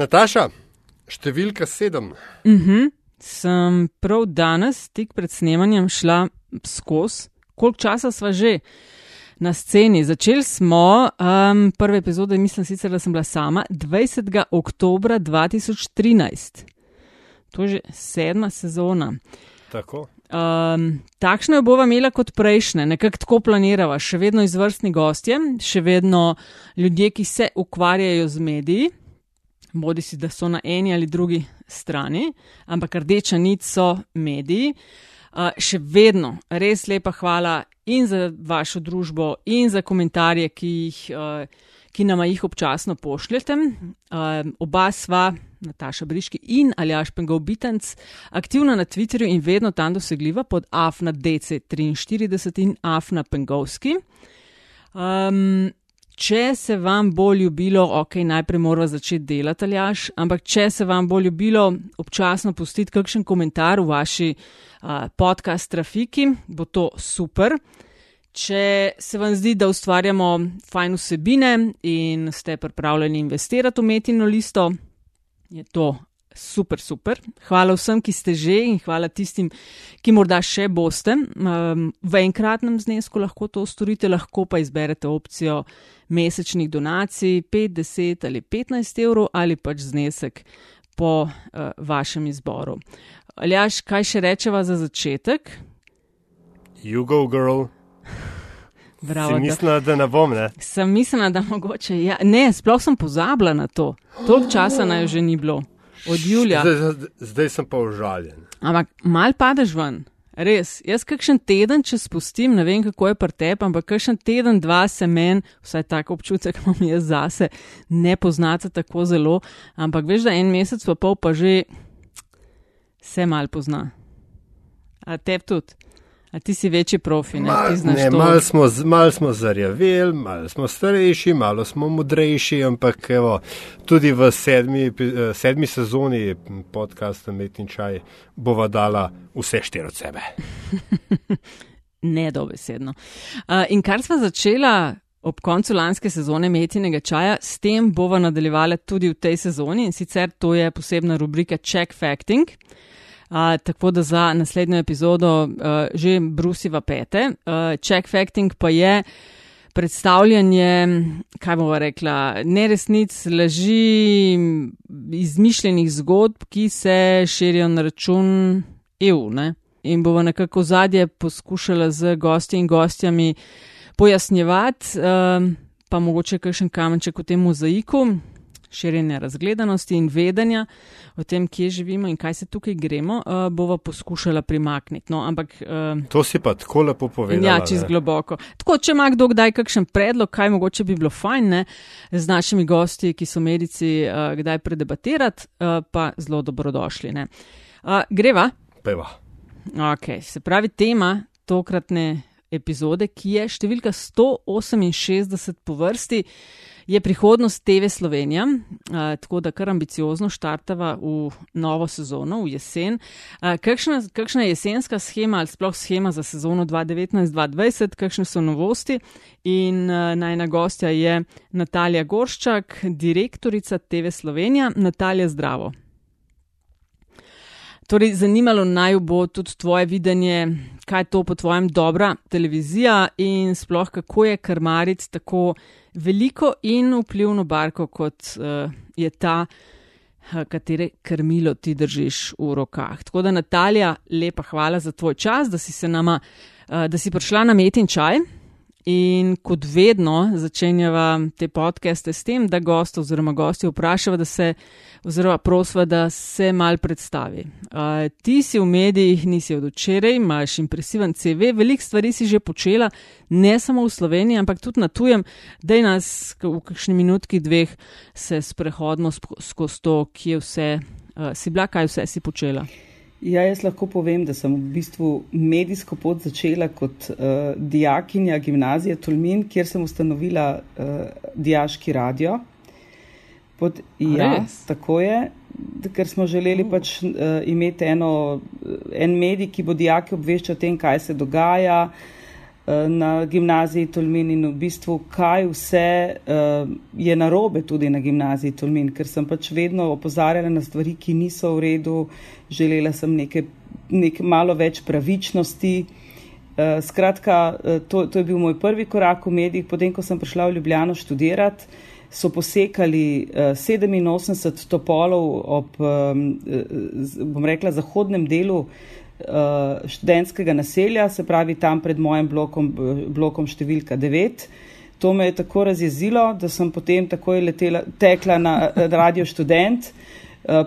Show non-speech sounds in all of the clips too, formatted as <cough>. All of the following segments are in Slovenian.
Nataša, številka sedem. Uh -huh. Sem prav danes, tik pred snemanjem, šla skozi, koliko časa sva že na sceni. Začeli smo um, prve epizode, mislim sicer, da sem bila sama, 20. oktober 2013. To je že sedma sezona. Tako. Um, takšno jo bova imela kot prejšnje, nekako tako planirava, še vedno izvrstni gostje, še vedno ljudje, ki se ukvarjajo z mediji bodi si, da so na eni ali drugi strani, ampak rdeča nit so mediji. Uh, še vedno res lepa hvala in za vašo družbo, in za komentarje, ki, jih, uh, ki nam jih občasno pošljete. Uh, oba sva, Nataša Briški in Aljaš Pengovitenc, aktivna na Twitterju in vedno tam dosegljiva pod afna DC43 in afna Pengovski. Um, če se vam bo ljubilo, ok, najprej mora začeti delati aljaš, ampak če se vam bo ljubilo občasno pustiti kakšen komentar v vaši uh, podcast trafiki, bo to super. Če se vam zdi, da ustvarjamo fajn vsebine in ste pripravljeni investirati v metino listo, je to super, super. Hvala vsem, ki ste že in hvala tistim, ki morda še boste. Um, v enkratnem znesku lahko to storite, lahko pa izberete opcijo mesečnih donacij 5, 10 ali 15 evrov ali pač znesek po uh, vašem izboru. Aljaš, kaj še rečeva za začetek? Jugo girl. <laughs> Bravo, Sem mislila, da ne bom, ne? Sem mislila, da mogoče. Ja. Ne, sploh sem pozabila na to. Toliko časa naj že ni bilo. Od Julija. Zdaj, zdaj, zdaj sem pa užaljen. Ampak mal padeš ven. Res, jaz kakšen teden, če spustim, ne vem kako je prtep, ampak kakšen teden, dva se meni, vsaj tako občutek <laughs> imam jaz zase, ne poznate tako zelo, ampak veš, da en mesec pa pol pa že se mal pozna. A te tudi. A ti si večji profi, ne? Mal, ti znaš ne, to. mal smo, mal smo zarjaveli, mal smo starejši, malo smo modrejši, ampak evo, tudi v sedmi, eh, sedmi sezoni podcasta Met in Čaj bova dala vse štiri od sebe. <laughs> Nedobesedno. Uh, in kar smo začela ob koncu lanske sezone metinega čaja, s tem bova nadaljevala tudi v tej sezoni in sicer to je posebna rubrika Check Facting. Uh, tako da za naslednjo epizodo uh, že brusiva pete. Uh, check Facting pa je predstavljanje, kaj bomo rekla, neresnic, laži, izmišljenih zgodb, ki se širijo na račun EU. Ne? In bomo nekako zadje poskušala z gosti in gostjami pojasnjevati, um, pa mogoče kakšen kamenček v tem mozaiku, širjenja razgledanosti in vedenja o tem, kje živimo in kaj se tukaj gremo, uh, bova poskušala primakniti. No, ampak. Um, To si pa tako lepo povedal. Ja, čez globoko. Tako, če ima kdo kdaj kakšen predlog, kaj mogoče bi bilo fajn ne, z našimi gosti, ki so medici, uh, kdaj predebatirati, uh, pa zelo dobrodošli. ne. Uh, greva. Peva. Ok, se pravi, tema tokratne epizode, ki je številka 168 po vrsti, je prihodnost TV Slovenija, uh, tako da kar ambiciozno štartava v novo sezono, v jesen. Uh, kakšna, kakšna je jesenska schema ali sploh schema za sezono 2019-2020, kakšne so novosti? In uh, najna gostja je Natalija Gorščak, direktorica TV Slovenija. Natalija, zdravo. Torej, zanimalo naj bo tudi tvoje videnje, kaj je to po tvojem dobra televizija in sploh kako je krmariti tako veliko in vplivno barko, kot uh, je ta, uh, katere krmilo ti držiš v rokah. Tako da, Natalija, lepa hvala za tvoj čas, da si se nama, uh, da si prišla na met in čaj. In kot vedno začenjava te podcaste s tem, da gost oziroma gosti vprašava, da se, oziroma prosva, da se mal predstavi. Uh, ti si v medijih, nisi od včeraj, imaš impresiven CV, veliko stvari si že počela, ne samo v Sloveniji, ampak tudi na tujem, da je nas v kakšni minutki dveh se sprehodimo sk- skozi to, kje vse uh, si bila, kaj vse si počela. Ja, jaz lahko povem, da sem v bistvu medijsko pot začela kot uh, dijakinja gimnazije Tolmin, kjer sem ustanovila uh, dijaški radio. Pod, ja, res? tako je, ker smo želeli pač uh, imeti eno, en medij, ki bo dijake obveščal o tem, kaj se dogaja, na gimnaziji Tolmin in v bistvu, kaj vse uh, je narobe tudi na gimnaziji Tolmin, ker sem pač vedno opozarjala na stvari, ki niso v redu, želela sem nekaj, nekaj malo več pravičnosti. Uh, skratka, to, to je bil moj prvi korak v medijih, potem ko sem prišla v Ljubljano študirati. So posekali uh, 87 topolov ob, bom rekla, zahodnem delu študentskega naselja, se pravi tam pred mojim blokom, blokom številka 9. To me je tako razjezilo, da sem potem takoj letela, tekla na eh, radio študent. Uh,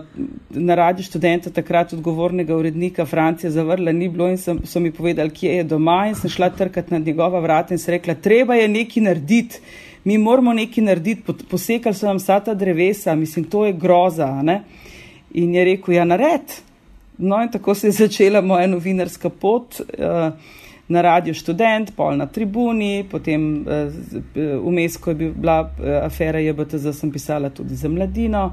na radio študenta takrat odgovornega urednika Francija zavrla ni bilo in sem, so mi povedali, kje je doma in sem šla trkati na njegova vrata in se rekla, treba je nekaj narediti, mi moramo nekaj narediti, posekali so nam vsa ta drevesa, mislim, to je groza. Ne? In je rekel, ja, nared. No, in tako se je začela moja novinarska pot uh, na Radio Student, pol na tribuni, potem uh, vmes, ko je bila uh, afera JBTZ, sem pisala tudi za mladino.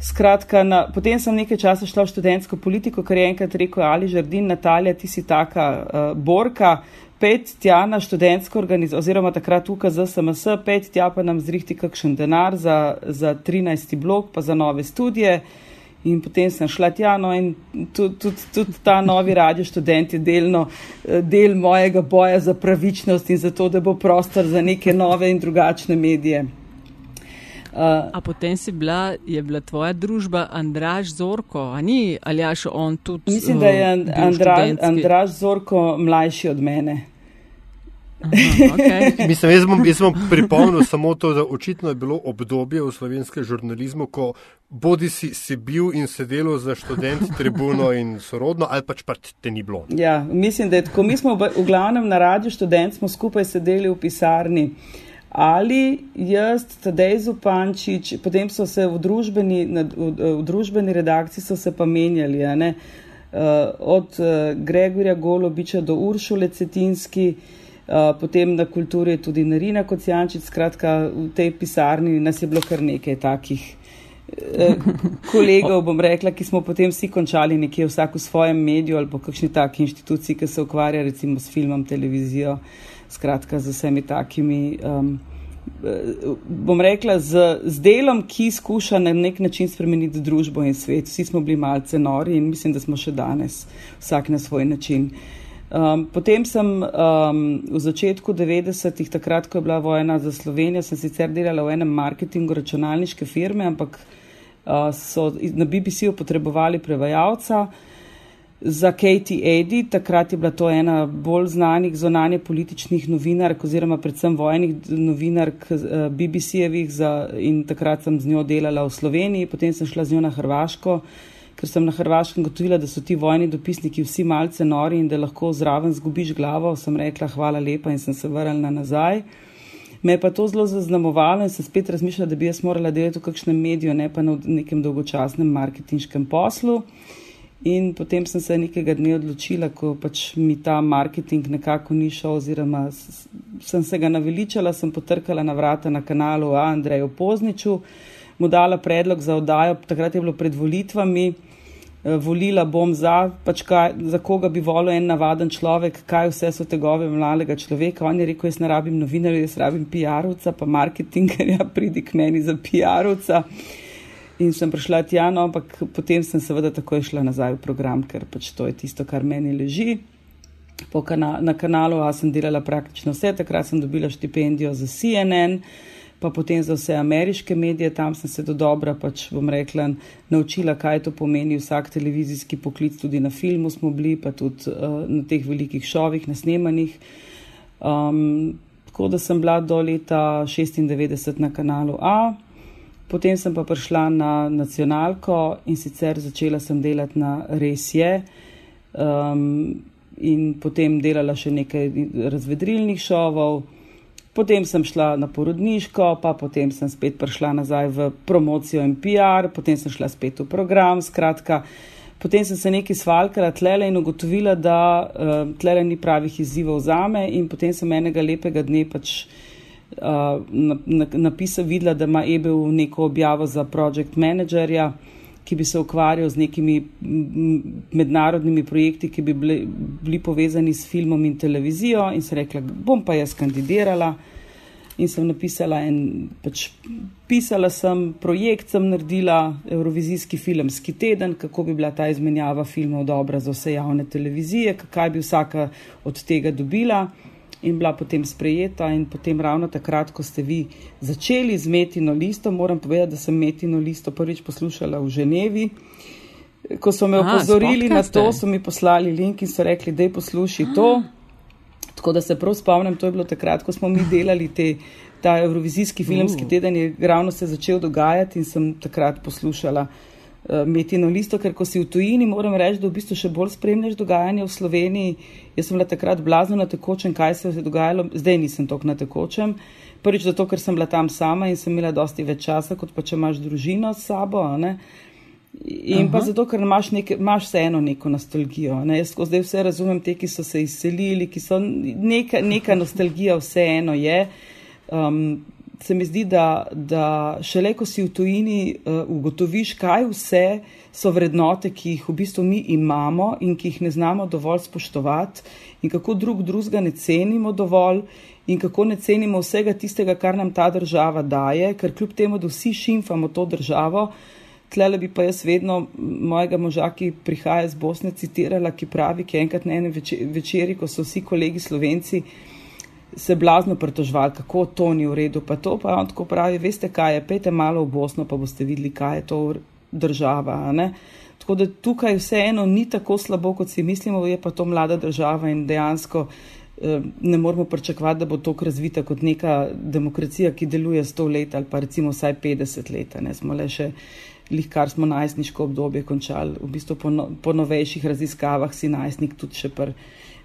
Skratka, na, potem sem nekaj časa šla v študentsko politiko, ker je enkrat rekel Ali Žardin, Natalija, ti si taka uh, borka, pet tja na študentsko organizacijo, oziroma takrat UKZ SMS, pet tja pa nam zrihti kakšen denar za, za 13. blok, pa za nove študije. In potem sem šla tja, no, in tudi tud, tud ta novi radio študent je delno eh, del mojega boja za pravičnost in za to, da bo prostor za neke nove in drugačne medije. Uh, a potem si bila, je bila tvoja družba Andraš Zorko, a ni ali jaš on tudi? Mislim, da je eh, Andra, Andraš Zorko mlajši od mene. Okay. <laughs> Mislim, jaz bom, jaz bom pripomnil samo to, da očitno je bilo obdobje v slovenskem žurnalizmu, ko bodi si, si bil in sedel za študenti tribuno in sorodno, ali pač pa te ni bilo. Ja, mislim, da je tako. Mi smo v, v glavnem na radiju študent, smo skupaj sedeli v pisarni. Ali jaz, Tadej Zupančič, potem so se v družbeni, v, v družbeni redakciji so se pa menjali, uh, od uh, Gregorja Golobiča do Uršule Cetinski. Eh, potem na kulturi je tudi Narina Kocijančič, skratka v tej pisarni nas je bilo kar nekaj takih uh, kolegov, bom rekla, ki smo potem vsi končali nekje vsak v svojem mediju ali po kakšni taki inštituciji, ki se ukvarja recimo s filmom, televizijo, skratka z vsemi takimi. Um, bom rekla, z, z delom, ki skuša na nek način spremeniti družbo in svet. Vsi smo bili malce nori in mislim, da smo še danes, vsak na svoj način. Uh, Um, potem sem um, v začetku 90-ih, takrat, ko je bila vojna za Slovenijo, sem sicer delala v enem marketingu računalniške firme, ampak uh, so na BBC-ju potrebovali prevajalca za Katie Eddy. Takrat je bila to ena bolj znanih zonanje političnih novinark oziroma predvsem vojnih novinark uh, BBC-jevih in takrat sem z njo delala v Sloveniji, potem sem šla z njo na Hrvaško ker sem na Hrvaškem gotovila, da so ti vojni dopisniki vsi malce nori in da lahko zraven zgubiš glavo, sem rekla hvala lepa in sem se vrnila nazaj. Me je pa to zelo zaznamovalo in sem spet razmišljala, da bi jaz morala delati v kakšnem mediju, ne pa na nekem dolgočasnem marketinškem poslu. In potem sem se nekega dne odločila, ko pač mi ta marketing nekako ni šel, oziroma sem se ga naveličala, sem potrkala na vrata na kanalu Andreju Pozniču, mu dala predlog za oddajo, takrat je bilo pred volitvami. Eh, volila bom za, pač kaj, za koga bi volil en navaden človek, kaj vse so tegove mladega človeka. On je rekel, jaz ne rabim novinarja, jaz rabim PR-ovca, pa marketingerja, pridi k meni za PR-ovca. In sem prišla tja, no, ampak potem sem seveda takoj šla nazaj v program, ker pač to je tisto, kar meni leži. Kana na kanalu A sem delala praktično vse, takrat sem dobila štipendijo za CNN pa potem za vse ameriške medije, tam sem se do dobra, pač bom rekla, naučila, kaj to pomeni vsak televizijski poklic, tudi na filmu smo bili, pa tudi uh, na teh velikih šovih, na snemanjih. Um, tako da sem bila do leta 96 na kanalu A. Potem sem pa prišla na nacionalko in sicer začela sem delati na Res je. Um, in potem delala še nekaj razvedrilnih šovov, Potem sem šla na porodniško, pa potem sem spet prišla nazaj v promocijo in PR, potem sem šla spet v program. Skratka, potem sem se nekaj svalkala tlele in ugotovila, da uh, tlele ni pravih izzivov za me. In potem sem enega lepega dne pač uh, napisala, videla, da ima EBU neko objavo za project managerja. Ki bi se ukvarjal z nekimi mednarodnimi projekti, ki bi bili, bili povezani s filmom in televizijo. In sem rekla, bom pa jaz kandidirala. In sem napisala en, pač pisala sem projekt, sem naredila Eurovizijski filmski teden, kako bi bila ta izmenjava filmov dobra za vse javne televizije, kaj bi vsaka od tega dobila in bila potem sprejeta. In potem ravno takrat, ko ste vi začeli z Metino listo, moram povedati, da sem Metino listo prvič poslušala v Ženevi. Ko so me opozorili na to, so mi poslali link in so rekli, da je posluši to. Tako da se prav spomnim, to je bilo takrat, ko smo mi delali te, ta Eurovizijski filmski teden, je ravno se začel dogajati in sem takrat poslušala uh, Metino listo, ker ko si v tujini, moram reči, da v bistvu še bolj spremljaš dogajanje v Sloveniji. Jaz sem bila takrat blazno na tekočem, kaj se je dogajalo, zdaj nisem tok na tekočem. Prvič zato, ker sem bila tam sama in sem imela dosti več časa, kot pa če imaš družino s sabo. Ne? In Aha. pa zato, ker imaš, neke, imaš vseeno neko nostalgijo. Ne? Jaz zdaj vse razumem, te, ki so se izselili, ki so neka, neka nostalgija, vseeno je. Um, se mi zdi, da, da šele ko si v tujini uh, ugotoviš, kaj vse so vrednote, ki jih v bistvu mi imamo in ki jih ne znamo dovolj spoštovati, in kako drug drugega ne cenimo dovolj, in kako ne cenimo vsega tistega, kar nam ta država daje, ker kljub temu, da vsi šimfamo to državo. Tlele bi pa jaz vedno mojega moža, ki prihaja iz Bosne, citirala, ki pravi, ki enkrat na enem večeri, ko so vsi kolegi slovenci se blazno pritožvali, kako to ni v redu, pa to pa on tako pravi, veste kaj je, pejte malo v Bosno, pa boste videli, kaj je to država. Tako da tukaj vseeno ni tako slabo, kot si mislimo, je pa to mlada država in dejansko eh, ne moramo pričakovati, da bo to razvita kot neka demokracija, ki deluje 100 let ali pa recimo vsaj 50 let. Ne smo le še lih, kar smo najstniško obdobje končali. V bistvu po, no, po novejših raziskavah si najstnik tudi še pr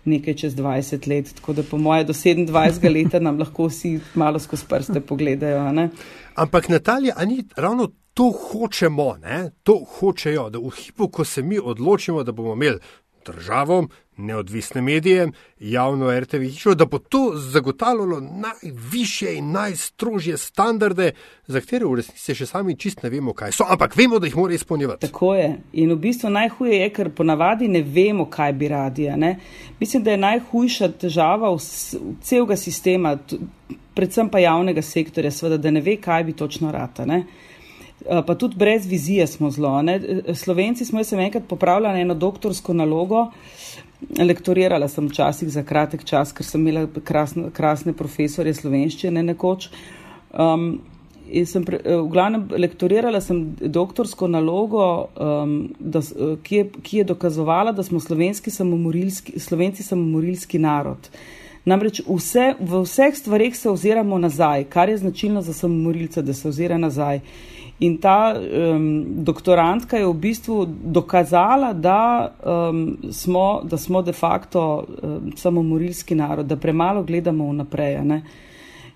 nekaj čez 20 let. Tako da po moje do 27 leta nam lahko vsi malo skozi prste pogledajo. Ne? Ampak Natalija, ani ravno to hočemo, ne? to hočejo, da v hipu, ko se mi odločimo, da bomo imeli državo, neodvisne medije, javno RTV hišo, da bo to zagotavljalo najviše in najstrožje standarde, za katere v resnici še sami čist ne vemo, kaj so, ampak vemo, da jih mora izpolnjevati. Tako je. In v bistvu najhuje je, ker ponavadi ne vemo, kaj bi radi. Mislim, da je najhujša težava celega sistema, predvsem pa javnega sektorja, sveda, da ne ve, kaj bi točno rata. Ne? Pa tudi brez vizije smo zelo. Ne? Slovenci smo, jaz sem enkrat popravljala eno doktorsko nalogo, lektorirala sem včasih za kratek čas, ker sem imela krasne, krasne profesorje slovenščine nekoč. Um, sem pre, v glavnem lektorirala sem doktorsko nalogo, um, da, ki, je, ki je dokazovala, da smo samomorilski, slovenci samomorilski narod. Namreč vse, v vseh stvarih se oziramo nazaj, kar je značilno za samomorilce, da se ozira nazaj. In ta um, doktorantka je v bistvu dokazala, da, um, smo, da smo de facto um, samomorilski narod, da premalo gledamo vnaprej.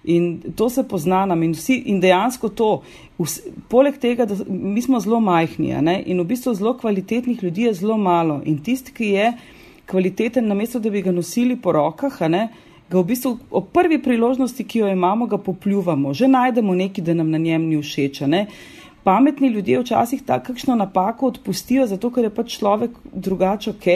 In to se pozna nam in, vsi, in dejansko to, vs, poleg tega, da mi smo zelo majhni in v bistvu zelo kvalitetnih ljudi je zelo malo. In tisti, ki je kvaliteten, namesto da bi ga nosili po rokah, ne, ga v bistvu ob prvi priložnosti, ki jo imamo, ga popljuvamo, že najdemo nekaj, da nam na njem ni všeč. Pametni ljudje včasih takšno napako odpustijo, zato ker je pač človek drugače ok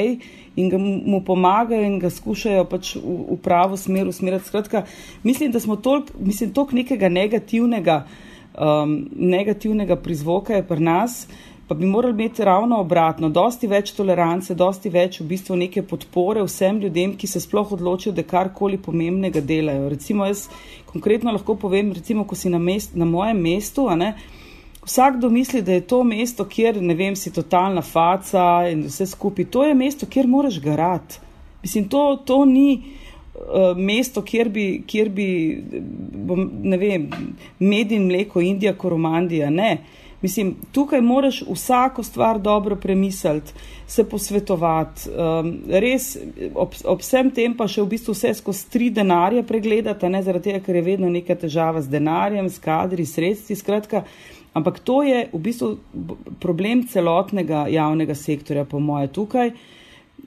in ga mu pomagajo in ga skušajo pač v, v pravo smer usmeriti. Skratka, mislim, da smo toliko, mislim, toliko nekega negativnega, um, negativnega prizvoka je pri nas pa bi morali imeti ravno obratno, dosti več tolerance, dosti več v bistvu neke podpore vsem ljudem, ki se sploh odločijo, da karkoli pomembnega delajo. Recimo jaz konkretno lahko povem, recimo, ko si na, mest, na mojem mestu, ne, vsakdo misli, da je to mesto, kjer, ne vem, si totalna faca in vse skupaj. To je mesto, kjer moraš garati. Mislim, to, to ni. Uh, mesto, kjer bi, kjer bi bom, ne vem, med in mleko, Indija, Koromandija, ne. Uh, Mislim, tukaj moraš vsako stvar dobro premisliti, se posvetovati, um, res ob, ob vsem tem pa še v bistvu vse skozi tri denarje pregledati, ne zaradi tega, ker je vedno neka težava z denarjem, s kadri, sredstvi, skratka. Ampak to je v bistvu problem celotnega javnega sektorja, po moje, tukaj.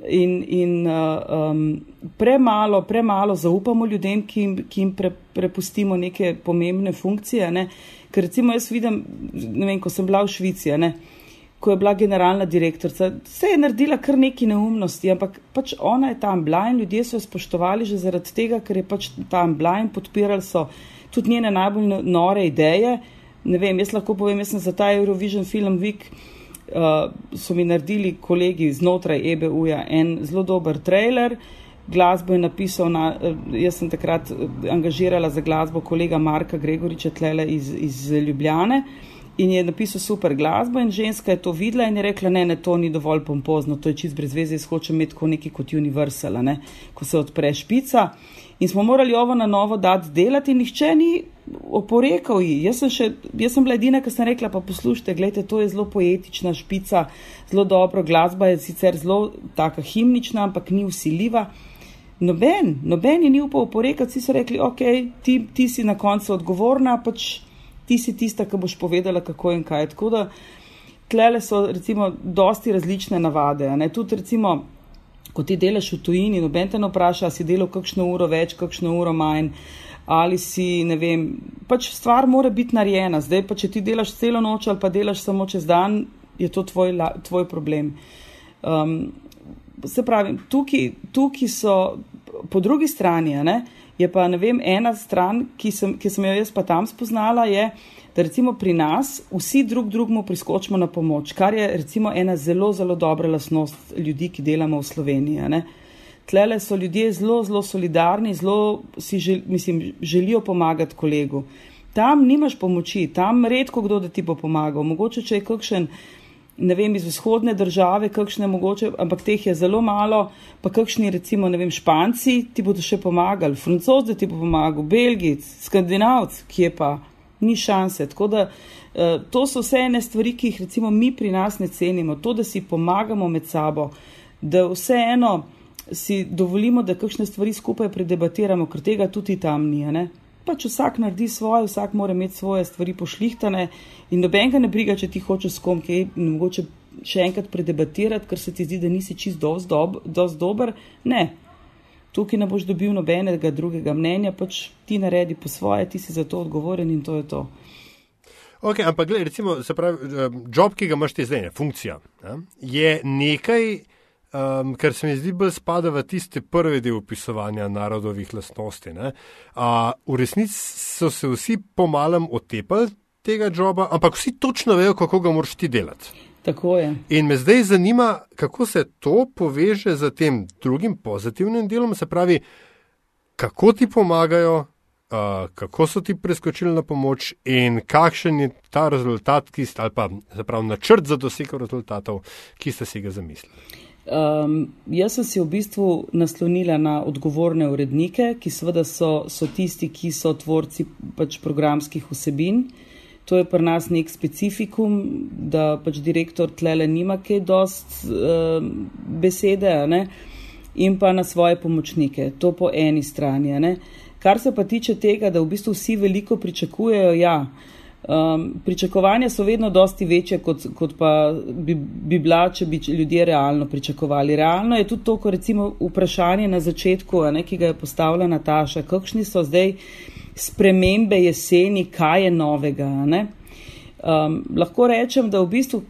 In, in uh, um, premalo, premalo zaupamo ljudem, ki jim, ki jim pre, prepustimo neke pomembne funkcije. Ne? Ker recimo jaz vidim, ne vem, ko sem bila v Švici, ne, ko je bila generalna direktorica. Vse je naredila kar neki neumnosti, ampak pač ona je tam bila in ljudje so jo spoštovali že zaradi tega, ker je pač tam bila in podpirali so tudi njene najbolj nore ideje. Ne vem, jaz lahko povem, jaz sem za ta Eurovision Film Week. Uh, so mi naredili kolegi znotraj EBU-ja en zelo dober trailer, glasbo je napisal, na, uh, jaz sem takrat uh, angažirala za glasbo kolega Marka Gregoriča Tlele iz, iz Ljubljane in je napisal super glasbo in ženska je to videla in je rekla, ne, ne, to ni dovolj pompozno, to je čist brez veze, jaz hočem imeti kot neki kot Universal, ne, ko se odpre špica. In smo morali ovo na novo dati delati in nihče ni oporekal ji. Jaz sem, še, jaz sem bila edina, ki sem rekla, pa poslušajte, gledajte, to je zelo poetična špica, zelo dobro, glasba je sicer zelo taka himnična, ampak ni usiljiva. Noben, noben je ni upal oporekati, vsi so rekli, ok, ti, ti si na koncu odgovorna, pač ti si tista, ki boš povedala, kako in kaj. Tako da tlele so recimo dosti različne navade. Tudi recimo, ko ti delaš v tujini, noben te ne vpraša, si delal kakšno uro več, kakšno uro manj. Ali si, ne vem, pač stvar mora biti narejena. Zdaj pa, če ti delaš celo noč ali pa delaš samo čez dan, je to tvoj, tvoj problem. Um, se pravi, tukaj, tukaj so po drugi strani, ne, je pa, vem, ena stran, ki sem, ki sem jo jaz pa tam spoznala, je, da recimo pri nas vsi drug drugmu priskočimo na pomoč, kar je recimo ena zelo, zelo dobra lasnost ljudi, ki delamo v Sloveniji. Ne. Tlele so ljudje zelo, zelo solidarni, zelo si žel, mislim, želijo pomagati kolegu. Tam nimaš pomoči, tam redko kdo da ti bo pomagal. Mogoče, če je kakšen, ne vem, iz vzhodne države, kakšne mogoče, ampak teh je zelo malo, pa kakšni, recimo, ne vem, španci ti bodo še pomagali, francozi ti bo pomagal, belgic, skandinavc, ki je pa ni šanse. Tako da eh, to so vse ene stvari, ki jih recimo mi pri nas ne cenimo. To, da si pomagamo med sabo, da vseeno si dovolimo, da kakšne stvari skupaj predebatiramo, ker tega tudi tam ni. Ne? Pač vsak naredi svoje, vsak mora imeti svoje stvari pošlihtane in noben ga ne briga, če ti hočeš s kom kaj in mogoče še enkrat predebatirati, ker se ti zdi, da nisi čist dost, dob, dost dober. Ne, tukaj ne boš dobil nobenega drugega mnenja, pač ti naredi po svoje, ti si za to odgovoren in to je to. Ok, ampak gledaj, recimo, se pravi, eh, job, ki ga imaš ti zdaj, ne, funkcija, ne, je nekaj, um, kar se mi zdi bolj spada v tiste prve del opisovanja narodovih lastnosti. Ne. A v resnici so se vsi pomalem otepali tega joba, ampak vsi točno vejo, kako ga moraš ti delati. Tako je. In me zdaj zanima, kako se to poveže z tem drugim pozitivnim delom, se pravi, kako ti pomagajo, uh, kako so ti preskočili na pomoč in kakšen je ta rezultat, ki ste, ali pa pravi, načrt za dosego rezultatov, ki ste si ga zamislili. Um, jaz sem si v bistvu naslonila na odgovorne urednike, ki seveda so, so tisti, ki so tvorci pač programskih vsebin. Uh, To je pri nas nek specifikum, da pač direktor tlele nima kaj dost uh, besede, ne? in pa na svoje pomočnike. To po eni strani. Ne? Kar se pa tiče tega, da v bistvu vsi veliko pričakujejo, ja. Um, pričakovanja so vedno dosti večje, kot, kot pa bi, bi bila, če bi ljudje realno pričakovali. Realno je tudi to, ko recimo vprašanje na začetku, ne, ki ga je postavila Nataša, kakšni so zdaj spremembe jeseni, kaj je novega. Um, lahko rečem, da v bistvu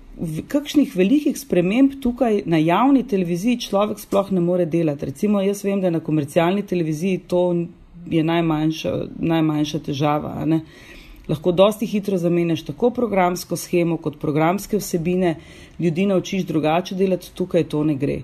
kakšnih velikih sprememb tukaj na javni televiziji človek sploh ne more delati. Recimo, jaz vem, da na komercialni televiziji to je najmanjša, najmanjša težava. Lahko dosti hitro zamenjaš tako programsko schemo kot programske vsebine, ljudi naučiš drugače delati, tukaj to ne gre.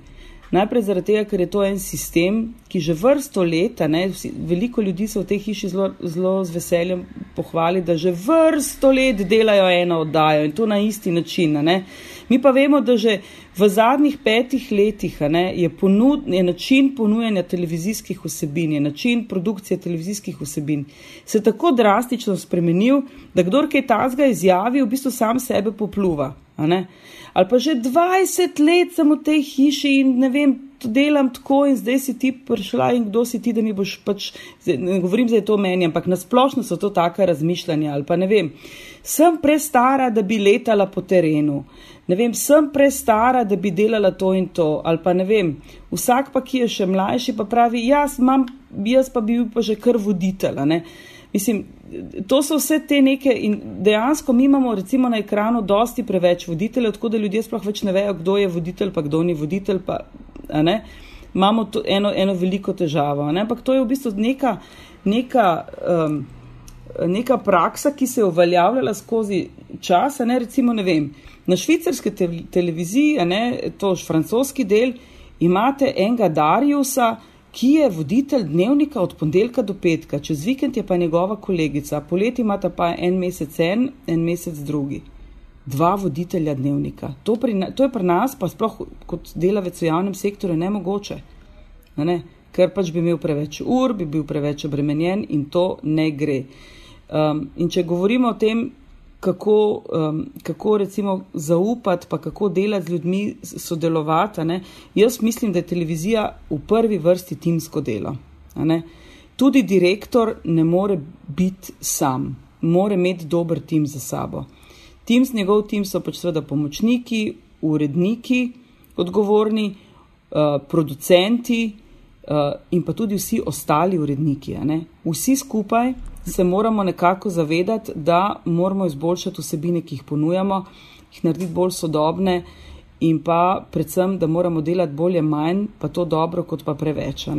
Najprej zaradi tega, ker je to en sistem, ki že vrsto leta, ne, vsi, veliko ljudi se v tej hiši zelo, zelo z veseljem pohvali, da že vrsto let delajo eno oddajo in to na isti način. Ne. Mi pa vemo, da že v zadnjih petih letih ne, je, ponud, je način ponujanja televizijskih vsebin, je način produkcije televizijskih vsebin se tako drastično spremenil, da kdor kaj tazga izjavi, v bistvu sam sebe popluva ali pa že 20 let sem v tej hiši in ne vem, to delam tako in zdaj si ti prišla in kdo si ti, da mi boš pač, ne govorim, da je to meni, ampak nasplošno so to taka razmišljanja ali pa ne vem, sem prestara, da bi letala po terenu. Ne vem, sem prestara, da bi delala to in to, ali pa ne vem. Vsak pa, ki je še mlajši, pa pravi, jaz, imam, jaz pa bi bil pa že kar voditelj. Mislim, to so vse te neke in dejansko mi imamo recimo na ekranu dosti preveč voditeljev, tako da ljudje sploh več ne vejo, kdo je voditelj, pa kdo ni voditelj, pa ne. Imamo to eno, eno veliko težavo, ne? ampak to je v bistvu neka, neka, um, neka praksa, ki se je uveljavljala skozi čas, ne recimo, ne vem, na švicarski te televiziji, ne, to je francoski del, imate enega Dariusa, ki je voditelj dnevnika od ponedeljka do petka, čez vikend je pa njegova kolegica, poleti imata pa en mesec en, en mesec drugi. Dva voditelja dnevnika. To, pri, to je pri nas, pa sploh kot delavec v javnem sektorju, nemogoče. Ne? Ker pač bi imel preveč ur, bi bil preveč obremenjen in to ne gre. Um, in če govorimo o tem, kako, um, kako recimo zaupati, pa kako delati z ljudmi, sodelovati. Jaz mislim, da je televizija v prvi vrsti timsko delo. Tudi direktor ne more biti sam, mora imeti dober tim za sabo. Tim, njegov tim so pač seveda pomočniki, uredniki, odgovorni, uh, producenti uh, in pa tudi vsi ostali uredniki. Vsi skupaj se moramo nekako zavedati, da moramo izboljšati vsebine, ki jih ponujamo, jih narediti bolj sodobne in pa predvsem, da moramo delati bolje manj, pa to dobro, kot pa preveč. Uh,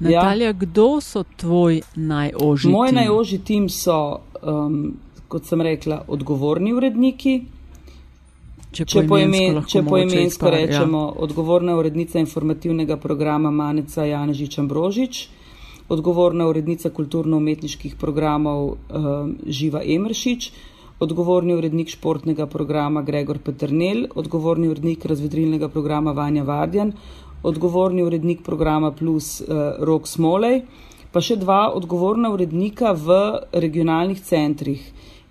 Natalija, ja. kdo so tvoji najožji? Moj najožji tim so, um, kot sem rekla, odgovorni uredniki. Če, če poimensko po ja. rečemo, ja. odgovorna urednica informativnega programa Manica Janežič Ambrožič, odgovorna urednica kulturno-umetniških programov uh, Živa Emršič, odgovorni urednik športnega programa Gregor Petrnel, odgovorni urednik razvedrilnega programa Vanja Vardjan, odgovorni urednik programa Plus uh, Rok Smolej, pa še dva odgovorna urednika v regionalnih centrih.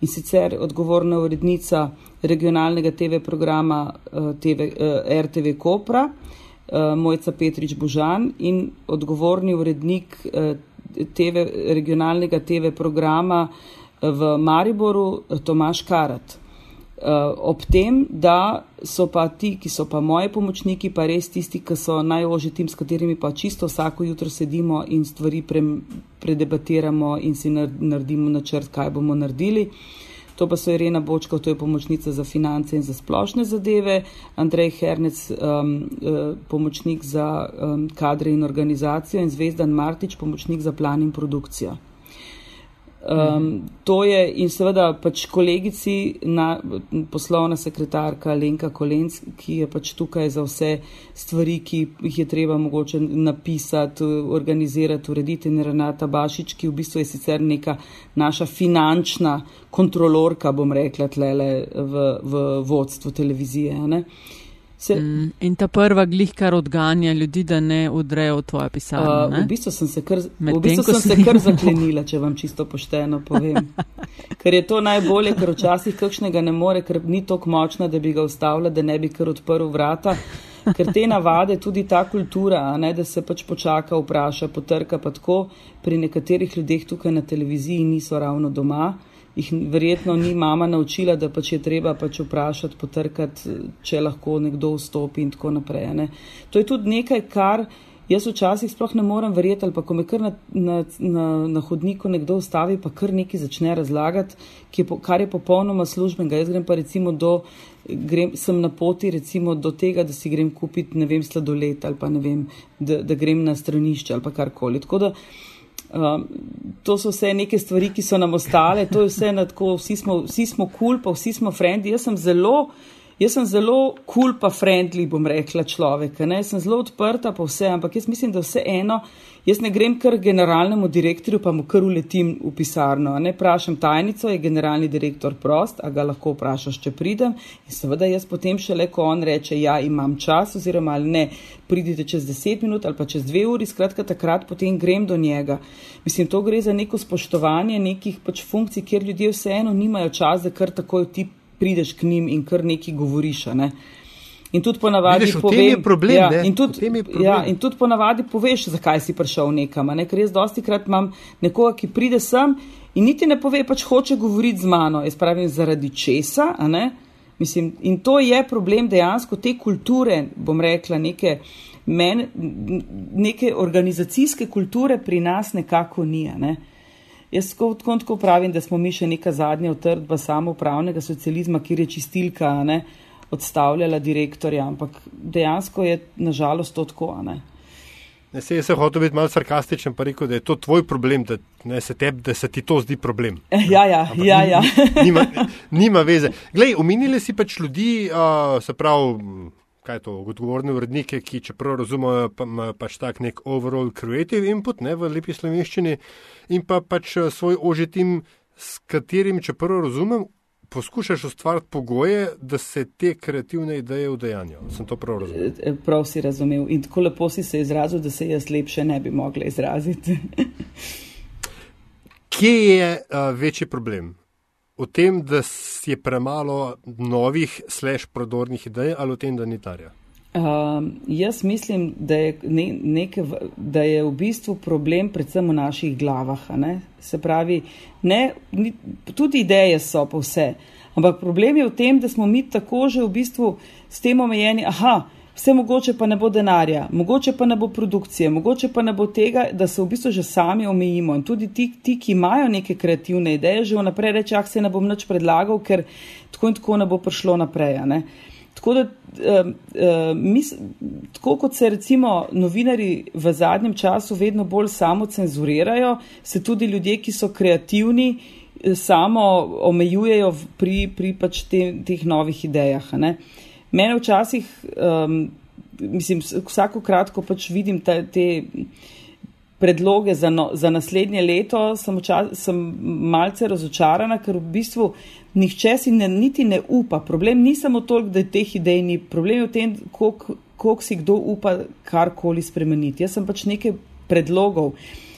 In sicer odgovorna urednica regionalnega TV programa uh, TV, uh, RTV Kopra, uh, Mojca Petrič Božan in odgovorni urednik uh, TV, regionalnega TV programa uh, v Mariboru Tomaš Karat. Ob tem, da so pa ti, ki so pa moji pomočniki, pa res tisti, ki so najožji tim, s katerimi pa čisto vsako jutro sedimo in stvari pre, predebatiramo in si naredimo načrt, kaj bomo naredili. Uh, To pa so Irena Bočkov, to je pomočnica za finance in za splošne zadeve, Andrej Hernec, um, uh, pomočnik za um, kadre in organizacijo in Zvezdan Martič, pomočnik za plan in produkcijo. Um, to je in seveda pač kolegici, na, poslovna sekretarka Lenka Kolenc, ki je pač tukaj za vse stvari, ki jih je treba mogoče napisati, organizirati, urediti in Renata Bašič, ki v bistvu je sicer neka naša finančna kontrolorka, bom rekla, tlele v, v vodstvu televizije. Ne? Se, mm, in ta prva glih, kar odganja ljudi, da ne udrejo v tvoje pisarno. Uh, v bistvu sem se kar, v bistvu sem se kar <laughs> zaklenila, če vam čisto pošteno povem. ker je to najbolje, ker včasih kakšnega ne more, ker ni tako močna, da bi ga ustavila, da ne bi kar odprl vrata. Ker te navade, tudi ta kultura, ne, da se pač počaka, vpraša, potrka, pa tako pri nekaterih ljudeh tukaj na televiziji niso ravno doma jih verjetno ni mama naučila, da pač je treba pač vprašati, potrkati, če lahko nekdo vstopi in tako naprej. Ne. To je tudi nekaj, kar jaz včasih sploh ne morem verjeti, ali pa ko me kar na, na, na, na hodniku nekdo ustavi, pa kar nekaj začne razlagati, je, kar je popolnoma službenega. Jaz grem pa recimo do. Grem, sem na poti recimo do tega, da si grem kupiti, ne vem, sladoled ali pa ne vem, da, da grem na stranišče ali pa karkoli. Tako da Um, to so vse neke stvari, ki so nam ostale, to je vse na tako, vsi smo kul, cool, pa vsi smo frendi. Jaz sem zelo, jaz sem zelo kul, cool pa friendly, bom rekla človek. Ne? Jaz sem zelo odprta pa vse, ampak jaz mislim, da vse eno. Jaz ne grem kar generalnemu direktorju, pa mu kar uletim v pisarno. Ne vprašam tajnico, je generalni direktor prost, a ga lahko vprašaš, če pridem. In seveda jaz potem šele, ko on reče, ja, imam čas, oziroma ali ne, pridite čez deset minut ali pa čez dve uri, skratka, takrat potem grem do njega. Mislim, to gre za neko spoštovanje nekih pač funkcij, kjer ljudje vseeno nimajo čas, da kar takoj ti prideš k njim in kar neki govoriš. Ne? In tudi ponavadi Vidiš, povem, problem, ja, in tudi, ja, in tudi ponavadi poveš, zakaj si prišel nekam. Ne? Ker jaz dosti krat imam nekoga, ki pride sem in niti ne pove, pač hoče govoriti z mano. Jaz pravim, zaradi česa. Mislim, in to je problem dejansko te kulture, bom rekla, neke, men, neke organizacijske kulture pri nas nekako ni. Ne? Jaz tako, pravim, da smo mi še neka zadnja utrdba samoupravnega socializma, kjer je čistilka ne, odstavljala direktorja, ampak dejansko je nažalost to tako. Ne. Ne, se je hotel biti malo sarkastičen, pa rekel, da je to tvoj problem, da, ne, se, teb, da se ti to zdi problem. Ja, ja, Ampak ja. ja. Nima, nima veze. Glej, omenili si pač ljudi, uh, se pravi, kaj je to, odgovorne urednike, ki čeprav razumejo pa, pač tak nek overall creative input ne, v lepi slovenščini in pa pač svoj ožitim, s katerim, čeprav razumem, poskušaš ustvariti pogoje, da se te kreativne ideje vdejanjajo. Sem to prav razumel? E, e, prav si razumel in tako lepo si se izrazil, da se jaz lepše ne bi mogla izraziti. <laughs> Kje je uh, večji problem? V tem, da je premalo novih, slash, prodornih idej, ali v tem, da ni tarja? Um, jaz mislim, da je, ne, neke, da je v bistvu problem predvsem v naših glavah. Se pravi, ne, ni, tudi ideje so pa vse. Ampak problem je v tem, da smo mi tako že v bistvu s tem omejeni, aha, vse mogoče pa ne bo denarja, mogoče pa ne bo produkcije, mogoče pa ne bo tega, da se v bistvu že sami omejimo. In tudi ti, ti ki imajo neke kreativne ideje, že vnaprej reče, ah, se ne bom nič predlagal, ker tako in tako ne bo prišlo naprej. Tako, da, uh, uh, mis, tako kot se recimo novinari v zadnjem času vedno bolj samo cenzurirajo, se tudi ljudje, ki so kreativni, samo omejujejo pri, pri pač te, teh novih idejah. Ne? Mene včasih, um, mislim, vsako kratko pač vidim ta, te predloge za, no, za naslednje leto, sem, včas, sem malce razočarana, ker v bistvu nihče si ne, niti ne upa. Problem ni samo toliko, da je teh idej ni, problem je v tem, koliko si kdo upa karkoli spremeniti. Jaz sem pač nekaj predlogov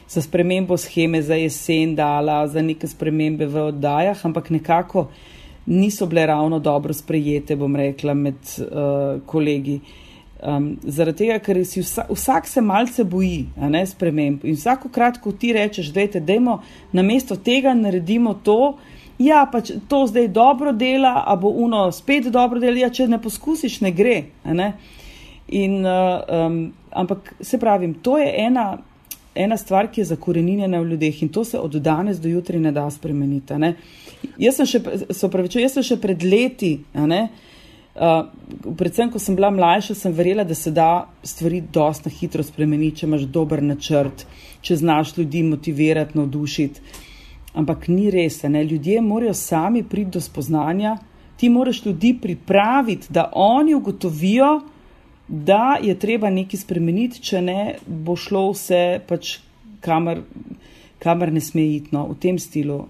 za spremembo scheme za jesen dala, za neke spremembe v oddajah, ampak nekako niso bile ravno dobro sprejete, bom rekla, med uh, kolegi. Um, zaradi tega, ker vsa, vsak se malce boji ne, sprememb in vsako kratko ti rečeš, da je dejmo na mesto tega naredimo to, ja, pač to zdaj dobro dela, a bo uno spet dobro dela, ja, če ne poskusiš, ne gre. Ne? In, uh, um, ampak se pravim, to je ena, ena stvar, ki je zakorenjena v ljudeh in to se od danes do jutri ne da spremeniti. Ne? Jaz sem še, praviču, jaz sem še pred leti, uh, predvsem ko sem bila mlajša, sem verjela, da se da stvari dosta hitro spremeniti, če imaš dober načrt, če znaš ljudi motivirati, navdušiti. Ampak ni res, ne? ljudje morajo sami priti do spoznanja, ti moraš ljudi pripraviti, da oni ugotovijo, da je treba nekaj spremeniti, če ne bo šlo vse pač kamor, kamor ne sme iti, no, v tem stilu.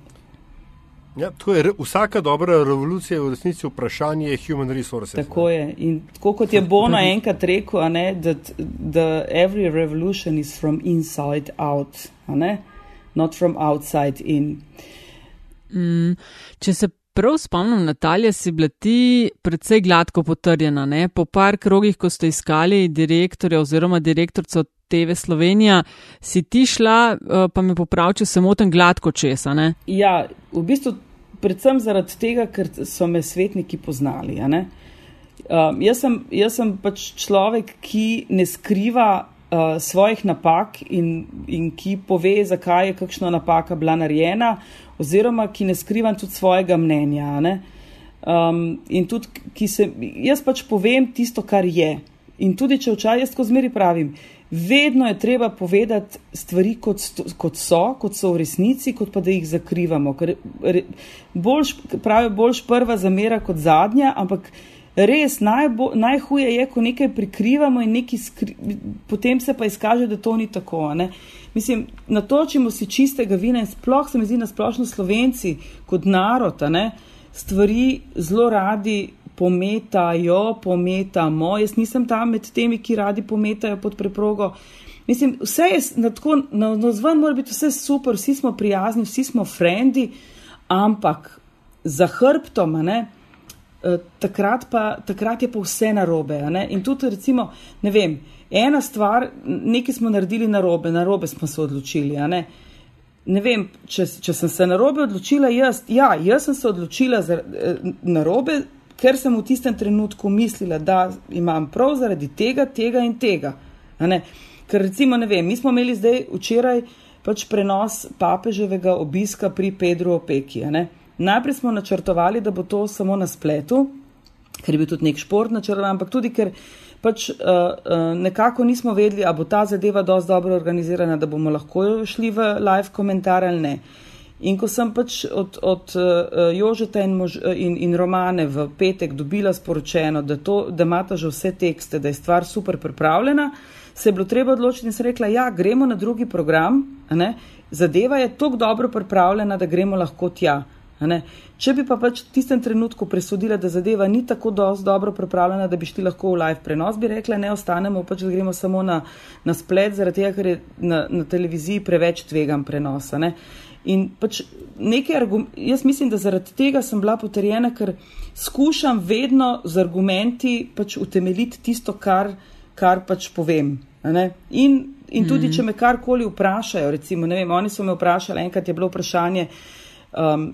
Ja, je, vsaka dobra revolucija je v resnici vprašanje human resources. Tako ne? je. In tako kot je Bono enkrat rekel, da every revolution is from inside out not from outside in. Mm, če se prav spomnim, Natalija, si bila ti predvsej gladko potrjena. Ne? Po par krogih, ko ste iskali direktorja oziroma direktorico TV Slovenija, si ti šla, eh, pa me popravi, če se motim, gladko česa. Ne? Ja, v bistvu predvsem zaradi tega, ker so me svetniki poznali. Um, jaz, sem, jaz sem pač človek, ki ne skriva uh, svojih napak in, in ki pove, zakaj je kakšna napaka bila narejena, oziroma ki ne skrivam tudi svojega mnenja. Um, in tudi, ki se, jaz pač povem tisto, kar je. In tudi, če včasih jaz tako zmeri pravim, vedno je treba povedati stvari, kot, kot so, kot so v resnici, kot pa da jih zakrivamo. Ker boljš, pravi, boljš prva zamera kot zadnja, ampak res najbo, najhuje je, ko nekaj prikrivamo in nekaj skri, potem se pa izkaže, da to ni tako. Ne? Mislim, natočimo si čistega vina in sploh se mi zdi na splošno slovenci kot narod, ne? stvari zelo radi pometajo, pometamo. Jaz nisem tam med temi, ki radi pometajo pod preprogo. Mislim, vse je na tako, na, na zven mora biti vse super, vsi smo prijazni, vsi smo frendi, ampak za hrbtom, ne, takrat, pa, takrat je pa vse narobe. In tudi, recimo, ne vem, ena stvar, nekaj smo naredili narobe, narobe smo se odločili. Ne? ne vem, če, če sem se narobe odločila, jaz, ja, jaz sem se odločila za eh, narobe, ker sem v tistem trenutku mislila, da imam prav zaradi tega, tega in tega. Ker recimo, ne vem, mi smo imeli zdaj včeraj pač prenos papeževega obiska pri Pedru Opeki. Najprej smo načrtovali, da bo to samo na spletu, ker je bil tudi nek šport načrtovan, ampak tudi ker pač uh, uh, nekako nismo vedeli, ali bo ta zadeva dosti dobro organizirana, da bomo lahko šli v live komentar ali ne. In ko sem pač od, od uh, Jožeta in, mož, in, in Romane v petek dobila sporočeno, da, to, da imata že vse tekste, da je stvar super pripravljena, se je bilo treba odločiti in sem rekla, ja, gremo na drugi program, zadeva je tako dobro pripravljena, da gremo lahko tja. Če bi pa pač v tistem trenutku presodila, da zadeva ni tako dobro pripravljena, da bi šli lahko v live prenos, bi rekla, ne ostanemo, pač gremo samo na, na splet, zaradi tega, ker je na, na televiziji preveč tvegam prenosa. Ne? In pač nekaj argumentov, jaz mislim, da zaradi tega sem bila potrjena, ker skušam vedno z argumenti pač utemeljiti tisto, kar, kar pač povem. In, in tudi, mm -hmm. če me karkoli vprašajo, recimo, ne vem, oni so me vprašali, enkrat je bilo vprašanje, um,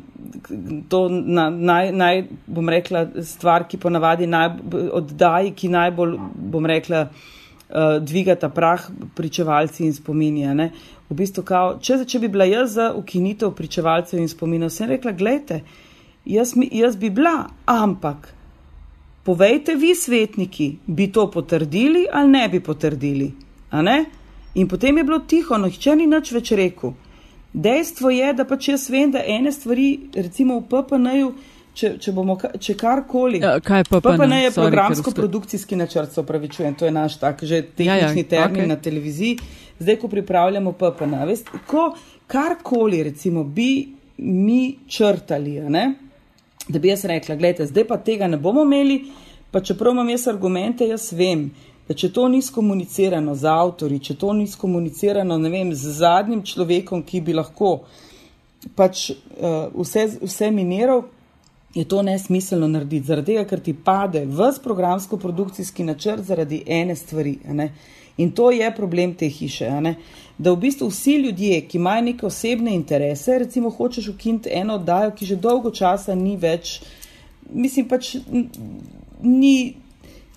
to na, naj, naj, bom rekla, stvar, ki ponavadi naj, oddaji, ki najbolj, bom rekla, uh, dvigata prah pričevalci in spominja. Ne? V bistvu, kao, če, če bi bila jaz za ukinitev pričevalcev in spominov, sem rekla, gledajte, jaz, jaz bi bila, ampak. Povejte vi, svetniki, bi to potrdili ali ne bi potrdili? In potem je bilo tiho, nohče ni nič več rekel. Dejstvo je, da pač jaz vem, da ene stvari, recimo v PPN-ju, če, če bomo če karkoli. Ja, kaj je PPN? PPN je programsko-produkcijski načrt, se upravičujem, to je naš tak že tehnični ja, ja, termin okay. na televiziji. Zdaj, ko pripravljamo PPN, veste, ko karkoli recimo bi mi črtali, ne, da bi jaz rekla, gledajte, zdaj pa tega ne bomo imeli, pa čeprav imam jaz argumente, jaz vem da če to ni skomunicirano z avtori, če to ni skomunicirano vem, z zadnjim človekom, ki bi lahko pač uh, vse, vse miniral, je to nesmiselno narediti. Zaradi tega, ker ti pade vs programsko-produkcijski načrt zaradi ene stvari. In to je problem te hiše. Da v bistvu vsi ljudje, ki imajo neke osebne interese, recimo hočeš ukiniti eno oddajo, ki že dolgo časa ni več, mislim pač ni.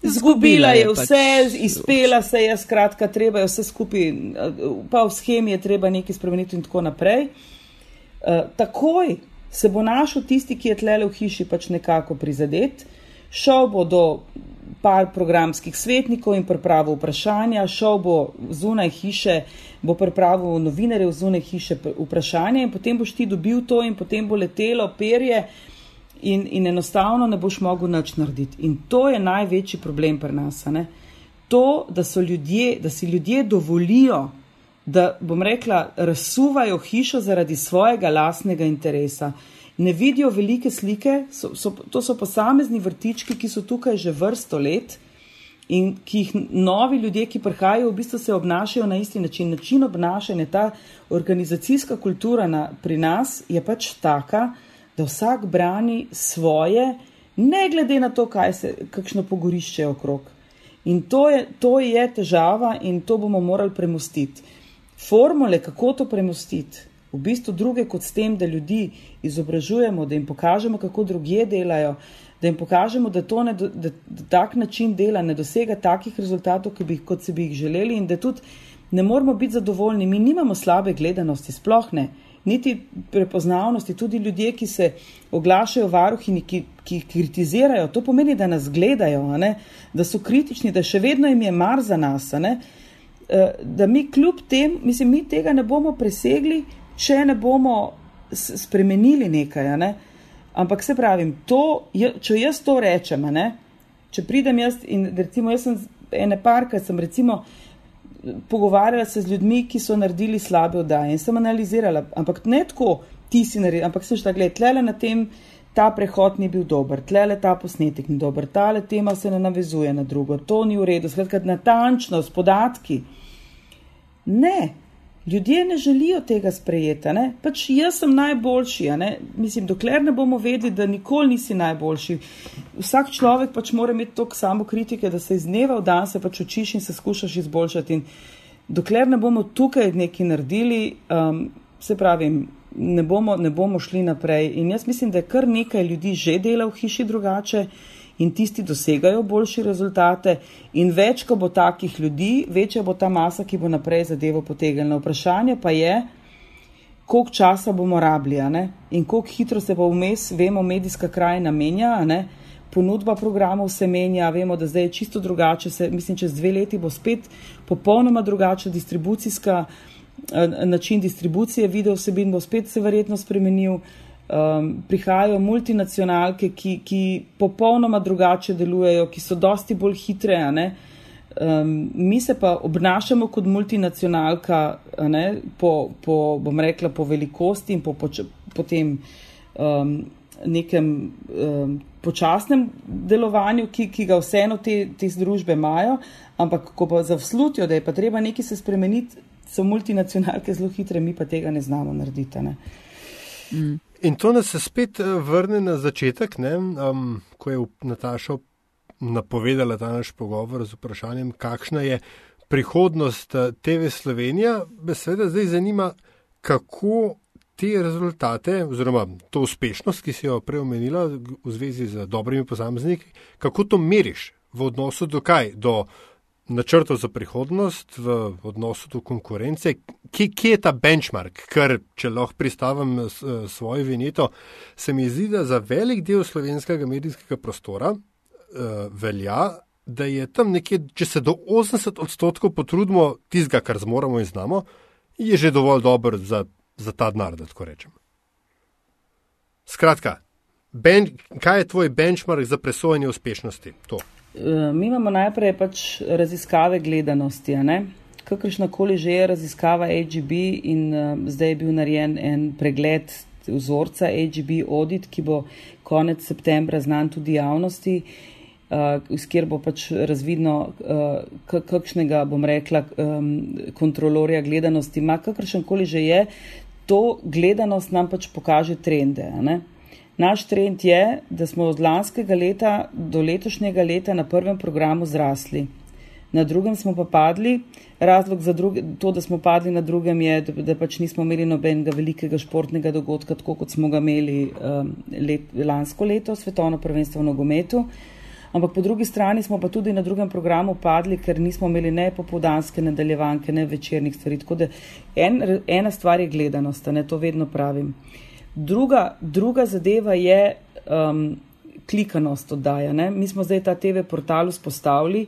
Zgubila je vse, pač, izpela se je, skratka, treba je vse skupaj, pa v schemi je treba nekaj spremeniti in tako naprej. Uh, takoj se bo našel tisti, ki je tlele v hiši pač nekako prizadet, šel bo do par programskih svetnikov in pripravil vprašanja, šel bo zunaj hiše, bo pripravil novinarje v zunaj hiše vprašanja in potem boš ti dobil to in potem bo letelo perje in, in enostavno ne boš mogel nič narediti. In to je največji problem pri nas. To, da, ljudje, da si ljudje dovolijo, da bom rekla, razsuvajo hišo zaradi svojega lastnega interesa. Ne vidijo velike slike, so, so, to so posamezni vrtički, ki so tukaj že vrsto let in ki jih novi ljudje, ki prihajajo, v bistvu se obnašajo na isti način. Način obnašanja, ta organizacijska kultura na, pri nas je pač taka, da vsak brani svoje, ne glede na to, se, kakšno pogorišče je okrog. In to je, to je težava in to bomo morali premustiti. Formule, kako to premustiti, v bistvu druge kot s tem, da ljudi izobražujemo, da jim pokažemo, kako druge delajo, da jim pokažemo, da to ne, da, da tak način dela ne dosega takih rezultatov, bi, kot si bi jih želeli in da tudi ne moramo biti zadovoljni. Mi nimamo slabe gledanosti, sploh ne niti prepoznavnosti, tudi ljudje, ki se oglašajo, varuhini, ki, ki kritizirajo, to pomeni, da nas gledajo, da so kritični, da še vedno jim je mar za nas. E, da mi kljub tem, mislim, mi tega ne bomo presegli, če ne bomo spremenili nekaj. Ne? Ampak se pravim, to, če jaz to rečem, ne? če pridem jaz in recimo jaz sem ene parka, sem recimo pogovarjala se z ljudmi, ki so naredili slabe oddaje. In sem analizirala, ampak ne tako, ti si naredil, ampak sem šla gledati, tlele na tem, ta prehod ni bil dober, tlele ta posnetek ni dober, tale tema se ne navezuje na drugo, to ni v redu, skratka, natančno, s podatki. Ne, Ljudje ne želijo tega sprejeti. Pač jaz sem najboljši. Mislim, dokler ne bomo vedeli, da nikoli nisi najboljši. Vsak človek pač mora imeti toliko samo kritike, da se iz dneva v dan se pač učiš in se skušaš izboljšati. In dokler ne bomo tukaj nekaj naredili, um, se pravi, ne bomo, ne bomo šli naprej. In jaz mislim, da je kar nekaj ljudi že dela v hiši drugače in tisti dosegajo boljše rezultate, in več, ko bo takih ljudi, večja bo ta masa, ki bo naprej zadevo potegnila. Vprašanje pa je, koliko časa bomo rabili in koliko hitro se bo vmes, vemo, medijska krajina menja. Ponudba programov se menja, vemo, da zdaj je čisto drugače. Se, mislim, čez dve leti bo spet popolnoma drugačna distribucijska eh, način distribucije video vsebin, bo spet se verjetno spremenil. Um, prihajajo multinacionalke, ki, ki popolnoma drugače delujejo, ki so dosti bolj hitre. Um, mi se pa obnašamo kot multinacionalka, ne, po, po, bom rekla, po velikosti in po, po, po tem um, nekem um, počasnem delovanju, ki, ki ga vseeno te, te združbe imajo, ampak ko pa zavslutijo, da je pa treba nekaj se spremeniti, so multinacionalke zelo hitre, mi pa tega ne znamo narediti. Ne. Mm. In to nas spet eh, vrne na začetek, um, ko je Nataša napovedala ta naš pogovor z vprašanjem, kakšna je prihodnost eh, TV Slovenija. Me seveda zdaj zanima, kako te rezultate, oziroma to uspešnost, ki si jo prej omenila v zvezi z dobrimi posamezniki, kako to meriš v odnosu do kaj? Do načrtov za prihodnost v odnosu do konkurence, kje, kje je ta benchmark, ker če lahko pristavim svojo vineto, se mi zdi, da za velik del slovenskega medijskega prostora uh, velja, da je tam nekje, če se do 80 odstotkov potrudimo tistega, kar zmoremo in znamo, je že dovolj dober za, za ta denar, da tako rečem. Skratka, ben, kaj je tvoj benchmark za presojanje uspešnosti? To. Eh, mi imamo najprej pač raziskave gledanosti. Kakršna koli že je raziskava AGB, in uh, zdaj je bil narejen en pregled vzorca AGB Audit, ki bo konec septembra znan tudi javnosti, uh, kjer bo pač razvidno, uh, kakšnega bom rekla, um, kontrolorja gledanosti ima. Kakršen koli že je, to gledanost nam pač pokaže trende. Naš trend je, da smo od lanskega leta do letošnjega leta na prvem programu zrasli, na drugem smo pa padli. Razlog za druge, to, da smo padli na drugem, je, da, da pač nismo imeli nobenega velikega športnega dogodka, tako kot smo ga imeli um, let, lansko leto, svetovno prvenstvo v nogometu. Ampak po drugi strani smo pa tudi na drugem programu padli, ker nismo imeli ne popoldanske nadaljevanke, ne večernih stvari. Tako da en, ena stvar je gledanost, ne to vedno pravim. Druga, druga zadeva je um, klikanost oddaja. Ne? Mi smo zdaj ta TV portal vzpostavili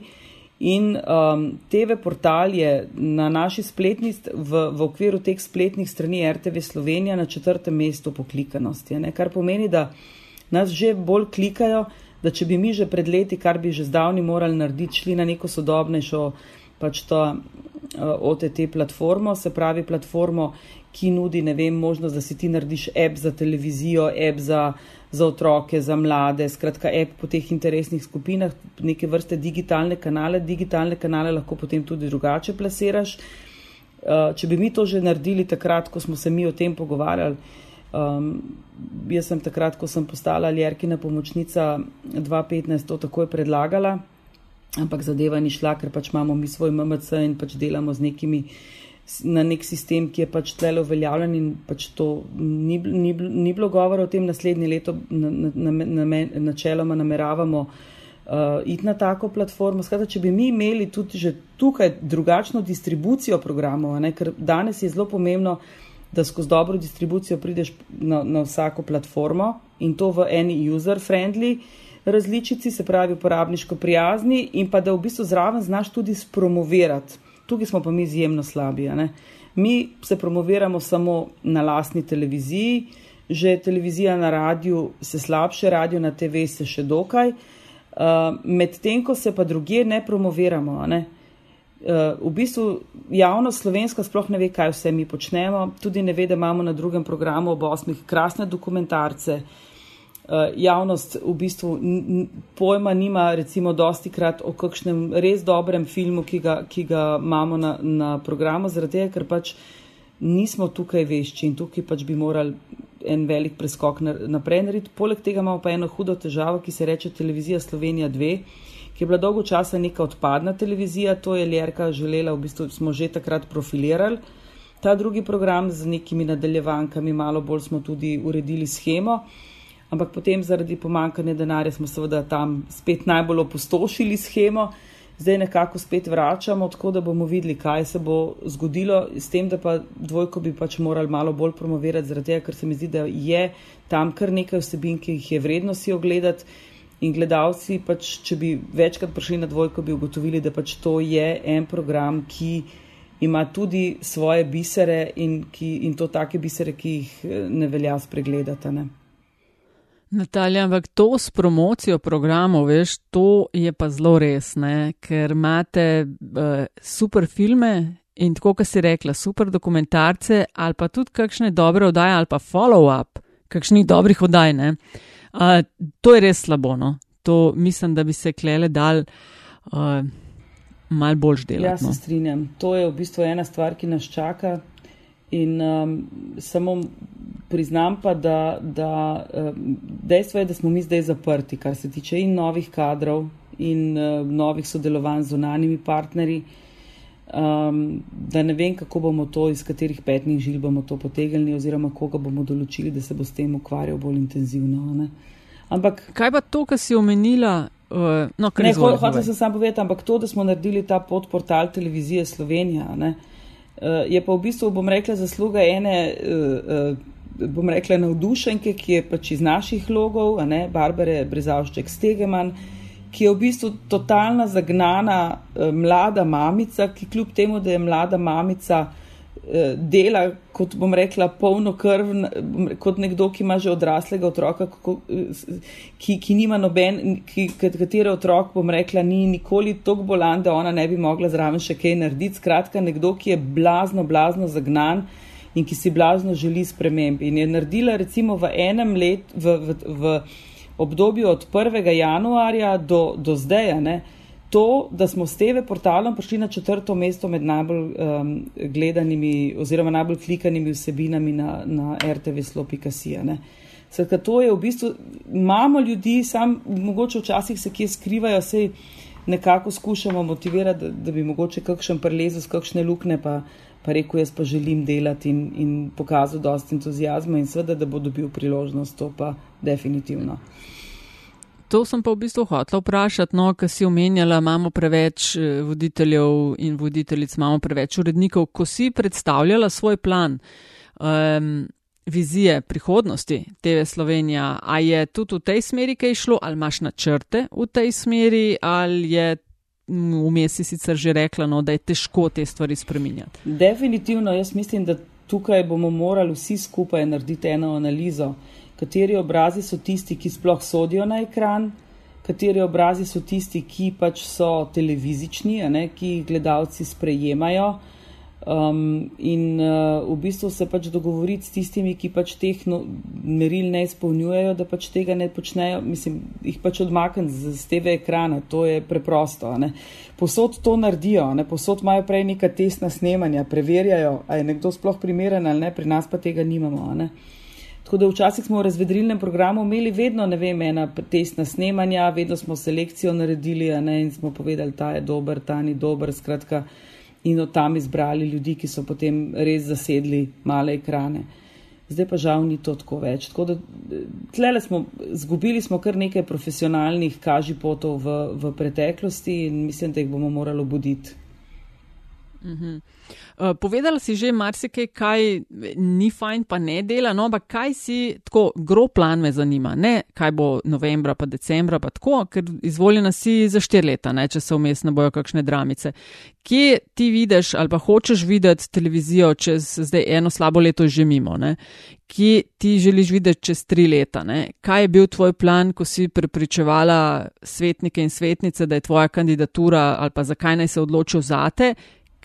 in um, TV portal je na naši spletni, v, v okviru teh spletnih strani RTV Slovenija na četrtem mestu po klikanosti. Kar pomeni, da nas že bolj klikajo, da če bi mi že pred leti, kar bi že zdavni morali narediti, šli na neko sodobnejšo pač to uh, OTT platformo, se pravi platformo, ki nudi, vem, možnost, da si ti narediš app za televizijo, app za, za otroke, za mlade, skratka, app po teh interesnih skupinah, neke vrste digitalne kanale. Digitalne kanale lahko potem tudi drugače plasiraš. Uh, če bi mi to že naredili takrat, ko smo se mi o tem pogovarjali, um, jaz sem takrat, ko sem postala Ljerkina pomočnica 2015, to takoj predlagala, ampak zadeva ni šla, ker pač imamo mi svoj MMC in pač delamo z nekimi uh, na nek sistem, ki je pač tle uveljavljen in pač to ni, ni, ni bilo govora o tem naslednje leto, načeloma na, na, na nameravamo uh, iti na tako platformo. Skratka, če bi mi imeli tudi že tukaj drugačno distribucijo programov, ne, ker danes je zelo pomembno, da skozi dobro distribucijo prideš na, na vsako platformo in to v eni user-friendly različici, se pravi uporabniško prijazni in pa da v bistvu zraven znaš tudi spromovirati tukaj smo pa mi izjemno slabi. Mi se promoviramo samo na lastni televiziji, že televizija na radiju se slabše, radio na TV se še dokaj, uh, medtem ko se pa druge ne promoviramo. Ne? Uh, v bistvu javnost slovenska sploh ne ve, kaj vse mi počnemo, tudi ne ve, da imamo na drugem programu ob osmih krasne dokumentarce, uh, javnost v bistvu pojma nima, recimo, dosti krat o kakšnem res dobrem filmu, ki ga, ki ga imamo na, na programu, zaradi tega, ker pač nismo tukaj vešči in tukaj pač bi morali en velik preskok naprej narediti. Poleg tega imamo pa eno hudo težavo, ki se reče Televizija Slovenija 2. Ki je bila dolgo časa neka odpadna televizija, to je Ljerka želela, v bistvu smo že takrat profilirali ta drugi program z nekimi nadaljevankami, malo bolj smo tudi uredili schemo. Uh, ampak potem zaradi pomankanja denarja smo seveda tam spet najbolj opustošili schemo zdaj nekako spet vračamo, tako da bomo videli, kaj se bo zgodilo, s tem, da pa dvojko bi pač morali malo bolj promovirati, zaradi tega, ker se mi zdi, da je tam kar nekaj vsebin, ki jih je vredno si ogledati. In gledalci, pač, če bi večkrat prišli na dvojko, bi ugotovili, da pač to je en program, ki ima tudi svoje bisere in, ki, in to take bisere, ki jih eh, ne velja spregledati. Ne? Natalja, ampak to s promocijo programov, veš, to je pa zelo res, ne? ker imate uh, super filme in tako, kot si rekla, super dokumentarce ali pa tudi kakšne dobre oddaje ali pa follow-up, kakšnih dobrih oddaj. Uh, Uh, to je res slabo. No? To mislim, da bi se klele dal uh, mal bolj delati. Jaz se no? strinjam. To je v bistvu ena stvar, ki nas čaka. In um, samo priznam pa, da, da um, dejstvo je, da smo mi zdaj zaprti, kar se tiče in novih kadrov in uh, novih sodelovanj z zunanimi partnerji. Um, da ne vem, kako bomo to, iz katerih petnih žil bomo to potegnili, oziroma koga bomo določili, da se bo s tem ukvarjal bolj intenzivno. Ampak, kaj pa to, kar si omenila? Uh, no, ne, hotel sem samo povedati, ampak to, da smo naredili ta podportal televizije Slovenija, ne, je pa v bistvu, bom rekla, zasluga ene, uh, uh, bom rekla, navdušenke, ki je pač iz naših logov, ne, Barbare Brezavšček Stegeman ki je v bistvu totalna zagnana eh, mlada mamica, ki kljub temu, da je mlada mamica, eh, dela, kot bom rekla, polno krv, kot nekdo, ki ima že odraslega otroka, kako, eh, ki, ki nima noben, ki, katere otrok, bom rekla, ni nikoli tako bolan, da ona ne bi mogla zraven še kaj narediti. Skratka, nekdo, ki je blazno, blazno zagnan. In ki si blazno želi sprememb. In je naredila, recimo, v enem letu, v, v, v, obdobju od 1. januarja do, do zdaj, ne, to, da smo s TV portalom prišli na četrto mesto med najbolj um, gledanimi oziroma najbolj klikanimi vsebinami na, na RTV Slopikasija. Skratka, to je v bistvu, imamo ljudi, sam mogoče včasih se kje skrivajo, sej nekako skušamo motivirati, da, da bi mogoče kakšen prelezel z kakšne lukne, pa, pa rekel, jaz pa želim delati in, in pokazal dosti entuzijazma in seveda, da bo dobil priložnost, to pa definitivno. To sem pa v bistvu hotel vprašati, no, ker si omenjala, imamo preveč eh, voditeljev in voditeljic, imamo preveč urednikov. Ko si predstavljala svoj plan, um, vizije prihodnosti TV Slovenija, a je tudi v tej smeri kaj šlo, ali imaš načrte v tej smeri, ali je vmes si sicer že rekla, no, da je težko te stvari spreminjati? Definitivno, jaz mislim, da tukaj bomo morali vsi skupaj narediti eno analizo kateri obrazi so tisti, ki sploh sodijo na ekran, kateri obrazi so tisti, ki pač so televizični, ne, ki jih gledalci sprejemajo. Um, in uh, v bistvu se pač dogovoriti s tistimi, ki pač teh no, meril ne izpolnjujejo, da pač tega ne počnejo, mislim, jih pač odmakniti z, z TV ekrana, to je preprosto. Ne. Posod to naredijo, ne. posod imajo prej neka testna snemanja, preverjajo, ali je nekdo sploh primeren ali ne, pri nas pa tega nimamo. Ne. Tako da včasih smo v razvedrilnem programu imeli vedno, ne vem, ena testna snemanja, vedno smo selekcijo naredili ne, in smo povedali, ta je dober, ta ni dober, skratka, in od tam izbrali ljudi, ki so potem res zasedli male ekrane. Zdaj pa žal ni to tako več. Tako da tlele smo, zgubili smo kar nekaj profesionalnih kažipotov v, v preteklosti in mislim, da jih bomo morali buditi. Mhm. Uh, povedala si že marsikaj, kaj ni fajn, pa ne dela, no, ampak kaj si tako gro plan me zanima, ne kaj bo novembra, pa decembra, pa tako, ker izvoljena si za štiri leta, ne, če se vmes ne bojo kakšne dramice. Kje ti vidiš ali pa hočeš videti televizijo čez zdaj eno slabo leto že mimo, ne? Kje ti želiš videti čez tri leta, ne? Kaj je bil tvoj plan, ko si prepričevala svetnike in svetnice, da je tvoja kandidatura ali pa zakaj naj se odločil zate?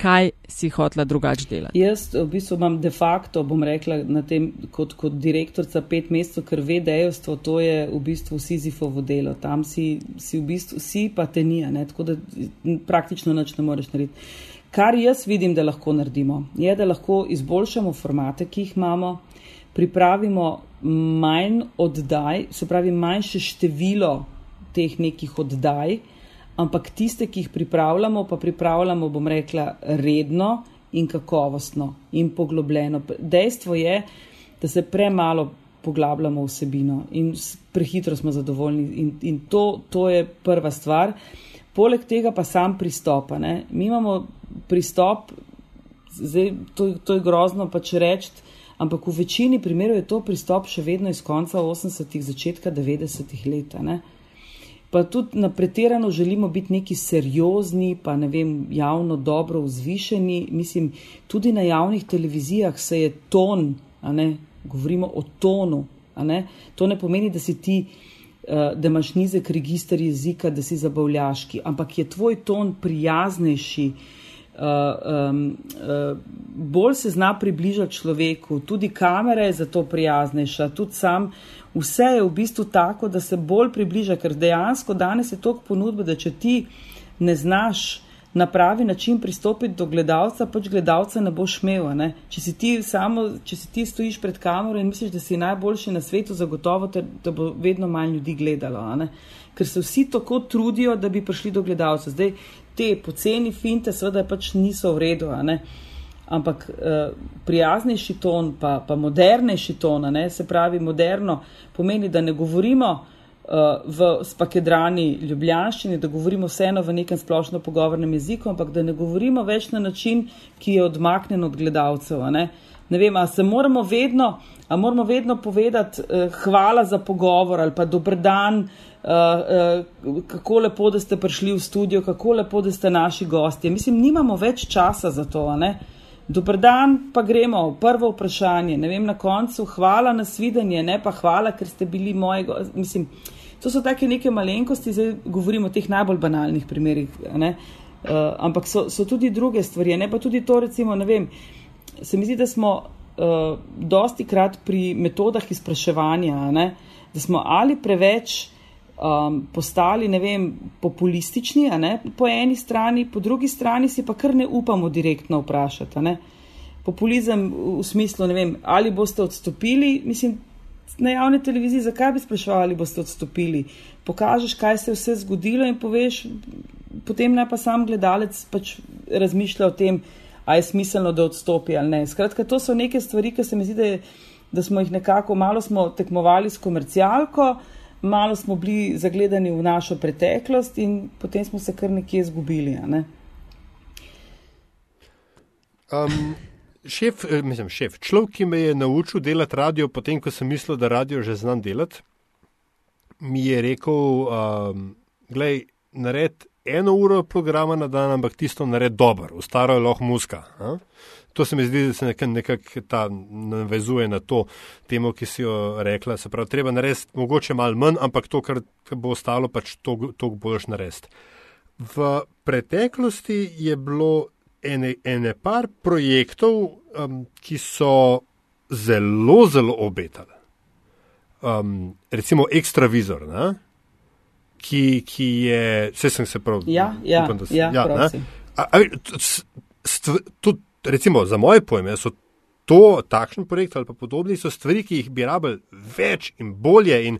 Kaj si hotela drugače delati? Jaz v bistvu imam de facto, bom rekla, tem, kot, kot direktorica pet mesecev, ker ve dejstvo, to je v bistvu Sizifovo delo. Tam si, si v bistvu, si pa te ni, tako da praktično nič ne moreš narediti. Kar jaz vidim, da lahko naredimo, je, da lahko izboljšamo formate, ki jih imamo, pripravimo manj oddaj, se pravi manjše število teh nekih oddaj, ampak tiste, ki jih pripravljamo, pa pripravljamo, bom rekla, redno in kakovostno in poglobljeno. Dejstvo je, da se premalo poglabljamo vsebino in prehitro smo zadovoljni in, in to, to je prva stvar. Poleg tega pa sam pristop. Mi imamo pristop, zdaj, to, to je grozno pač reči, ampak v večini primerov je to pristop še vedno iz konca 80-ih, začetka 90-ih let. Pa tudi na pretirano želimo biti neki seriozni, pa ne vem, javno dobro vzvišeni. Mislim, tudi na javnih televizijah se je ton, ne, govorimo o tonu. Ne. To ne pomeni, da si ti. Eh, da imaš nizek registr jezika, da si zabavljaški, ampak je tvoj ton prijaznejši, um, uh, bolj se zna približati človeku, tudi kamera je zato prijaznejša, tudi sam. Vse je v bistvu tako, da se bolj približa, ker dejansko danes je toliko ponudbe, da če ti ne znaš na pravi način pristopiti do gledalca, pač gledalca ne boš imel. Ne? Če, si ti samo, če si ti stojiš pred kamero in misliš, da si najboljši na svetu, zagotovo te bo vedno manj ljudi gledalo. Ker se vsi tako trudijo, da bi prišli do gledalca. Zdaj te poceni finte, seveda pač niso v redu. Ampak eh, prijaznejši ton, pa, pa modernejši ton, ne, se pravi, moderno pomeni, da ne govorimo uh, v spakedrani ljubljanščini, da govorimo vseeno v nekem splošno pogovornem jeziku, ampak da ne govorimo več na način, ki je odmaknen od gledalcev. Ne? ne vem, a se moramo vedno, a moramo vedno povedati uh, hvala za pogovor ali pa dober dan, uh, uh, kako lepo, da ste prišli v studio, kako lepo, da ste naši gostje. Mislim, nimamo več časa za to. Ne? Dobr dan, pa gremo. Prvo vprašanje. Ne vem, na koncu, hvala na svidenje, ne pa hvala, ker ste bili moji. Mislim, To so take neke malenkosti, zdaj govorimo o teh najbolj banalnih primerih, uh, ampak so, so tudi druge stvari. Ne pa tudi to, recimo, ne vem, se mi zdi, da smo uh, dosti krat pri metodah izpraševanja, ne, da smo ali preveč um, postali, vem, populistični, ne, po eni strani, po drugi strani si pa kar ne upamo direktno vprašati. Ne. Populizem v smislu, vem, ali boste odstopili, mislim, na javni televiziji, zakaj bi sprašvali, boste odstopili. Pokažeš, kaj se je vse zgodilo in poveš, potem naj pa sam gledalec pač razmišlja o tem, a je smiselno, da odstopi ali ne. Skratka, to so neke stvari, ki se mi zdi, da, je, da smo jih nekako malo tekmovali s komercialko, malo smo bili zagledani v našo preteklost in potem smo se kar nekje izgubili. Ne? Um, šef, eh, mislim, šef, človek, ki me je naučil delati radio, potem ko sem mislil, da radio že znam delati, mi je rekel: um, Glej, nared eno uro programa na dan, ampak tisto nared dobro, v staro je lahko muska. A? To se mi zdi, da se nekako nekak ta navezuje na to temo, ki si jo rekla. Se pravi, treba narediti mogoče malo manj, ampak to, kar bo ostalo, pač to, to boš narediti. V preteklosti je bilo ene, ene par projektov, um, ki so zelo, zelo obetali. Um, recimo Extravizor, ne? Ki, ki je, vse sem se prav. Ja, ja, upam, si, ja, ja a, a, st, tudi, recimo, za moje pojme so. To, takšen projekt ali pa podobni so stvari, ki jih bi rabili več in bolje, in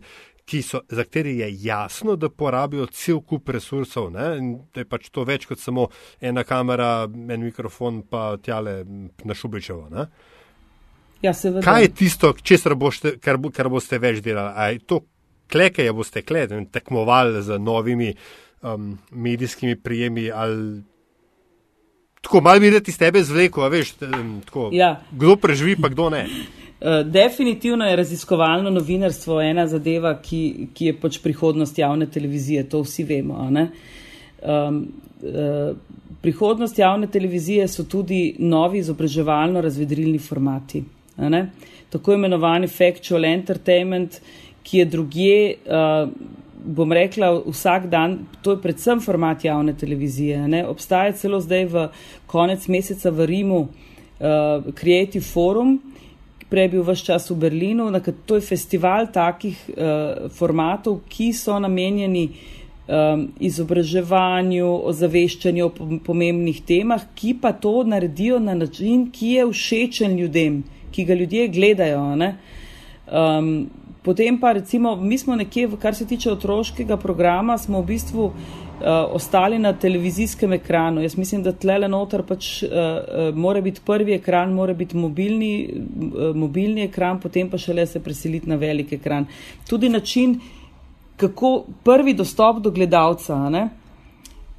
so, za kateri je jasno, da porabijo cel kup resursov. Ne? Da je pač to več kot samo ena kamera, en mikrofon, pa tjale na šubičevo. Ja, Kaj je tisto, boste, kar, kar boste več delali? A je to kleke, ja boste kled in tekmovali z novimi um, medijskimi prijemi? Ali... Tako malo videti iz tebe zvleko, veš, tako, ja. kdo preživi, pa kdo ne. <laughs> Eh, definitivno je raziskovalno novinarstvo ena zadeva, ki, ki je pač prihodnost javne televizije, to vsi vemo. Um, uh, prihodnost javne televizije so tudi novi izobraževalno-razvedrilni formati. Tako imenovani factual entertainment, ki je drugje, uh, bom rekla, vsak dan, to je predvsem format javne televizije. Ne? Obstaja celo zdaj v konec meseca v Rimu uh, Creative Forum, prej bil vse čas v Berlinu. To je festival takih uh, formatov, ki so namenjeni um, izobraževanju, ozaveščanju o pomembnih temah, ki pa to naredijo na način, ki je všečen ljudem, ki ga ljudje gledajo. Um, potem pa recimo, mi smo nekje, kar se tiče otroškega programa, smo v bistvu uh, ostali na televizijskem ekranu. Jaz mislim, da tle noter pač uh, uh, mora biti prvi ekran, mora biti mobilni, uh, mobilni ekran, potem pa šele se preseliti na velik ekran. Tudi način, kako prvi dostop do gledalca. Ne?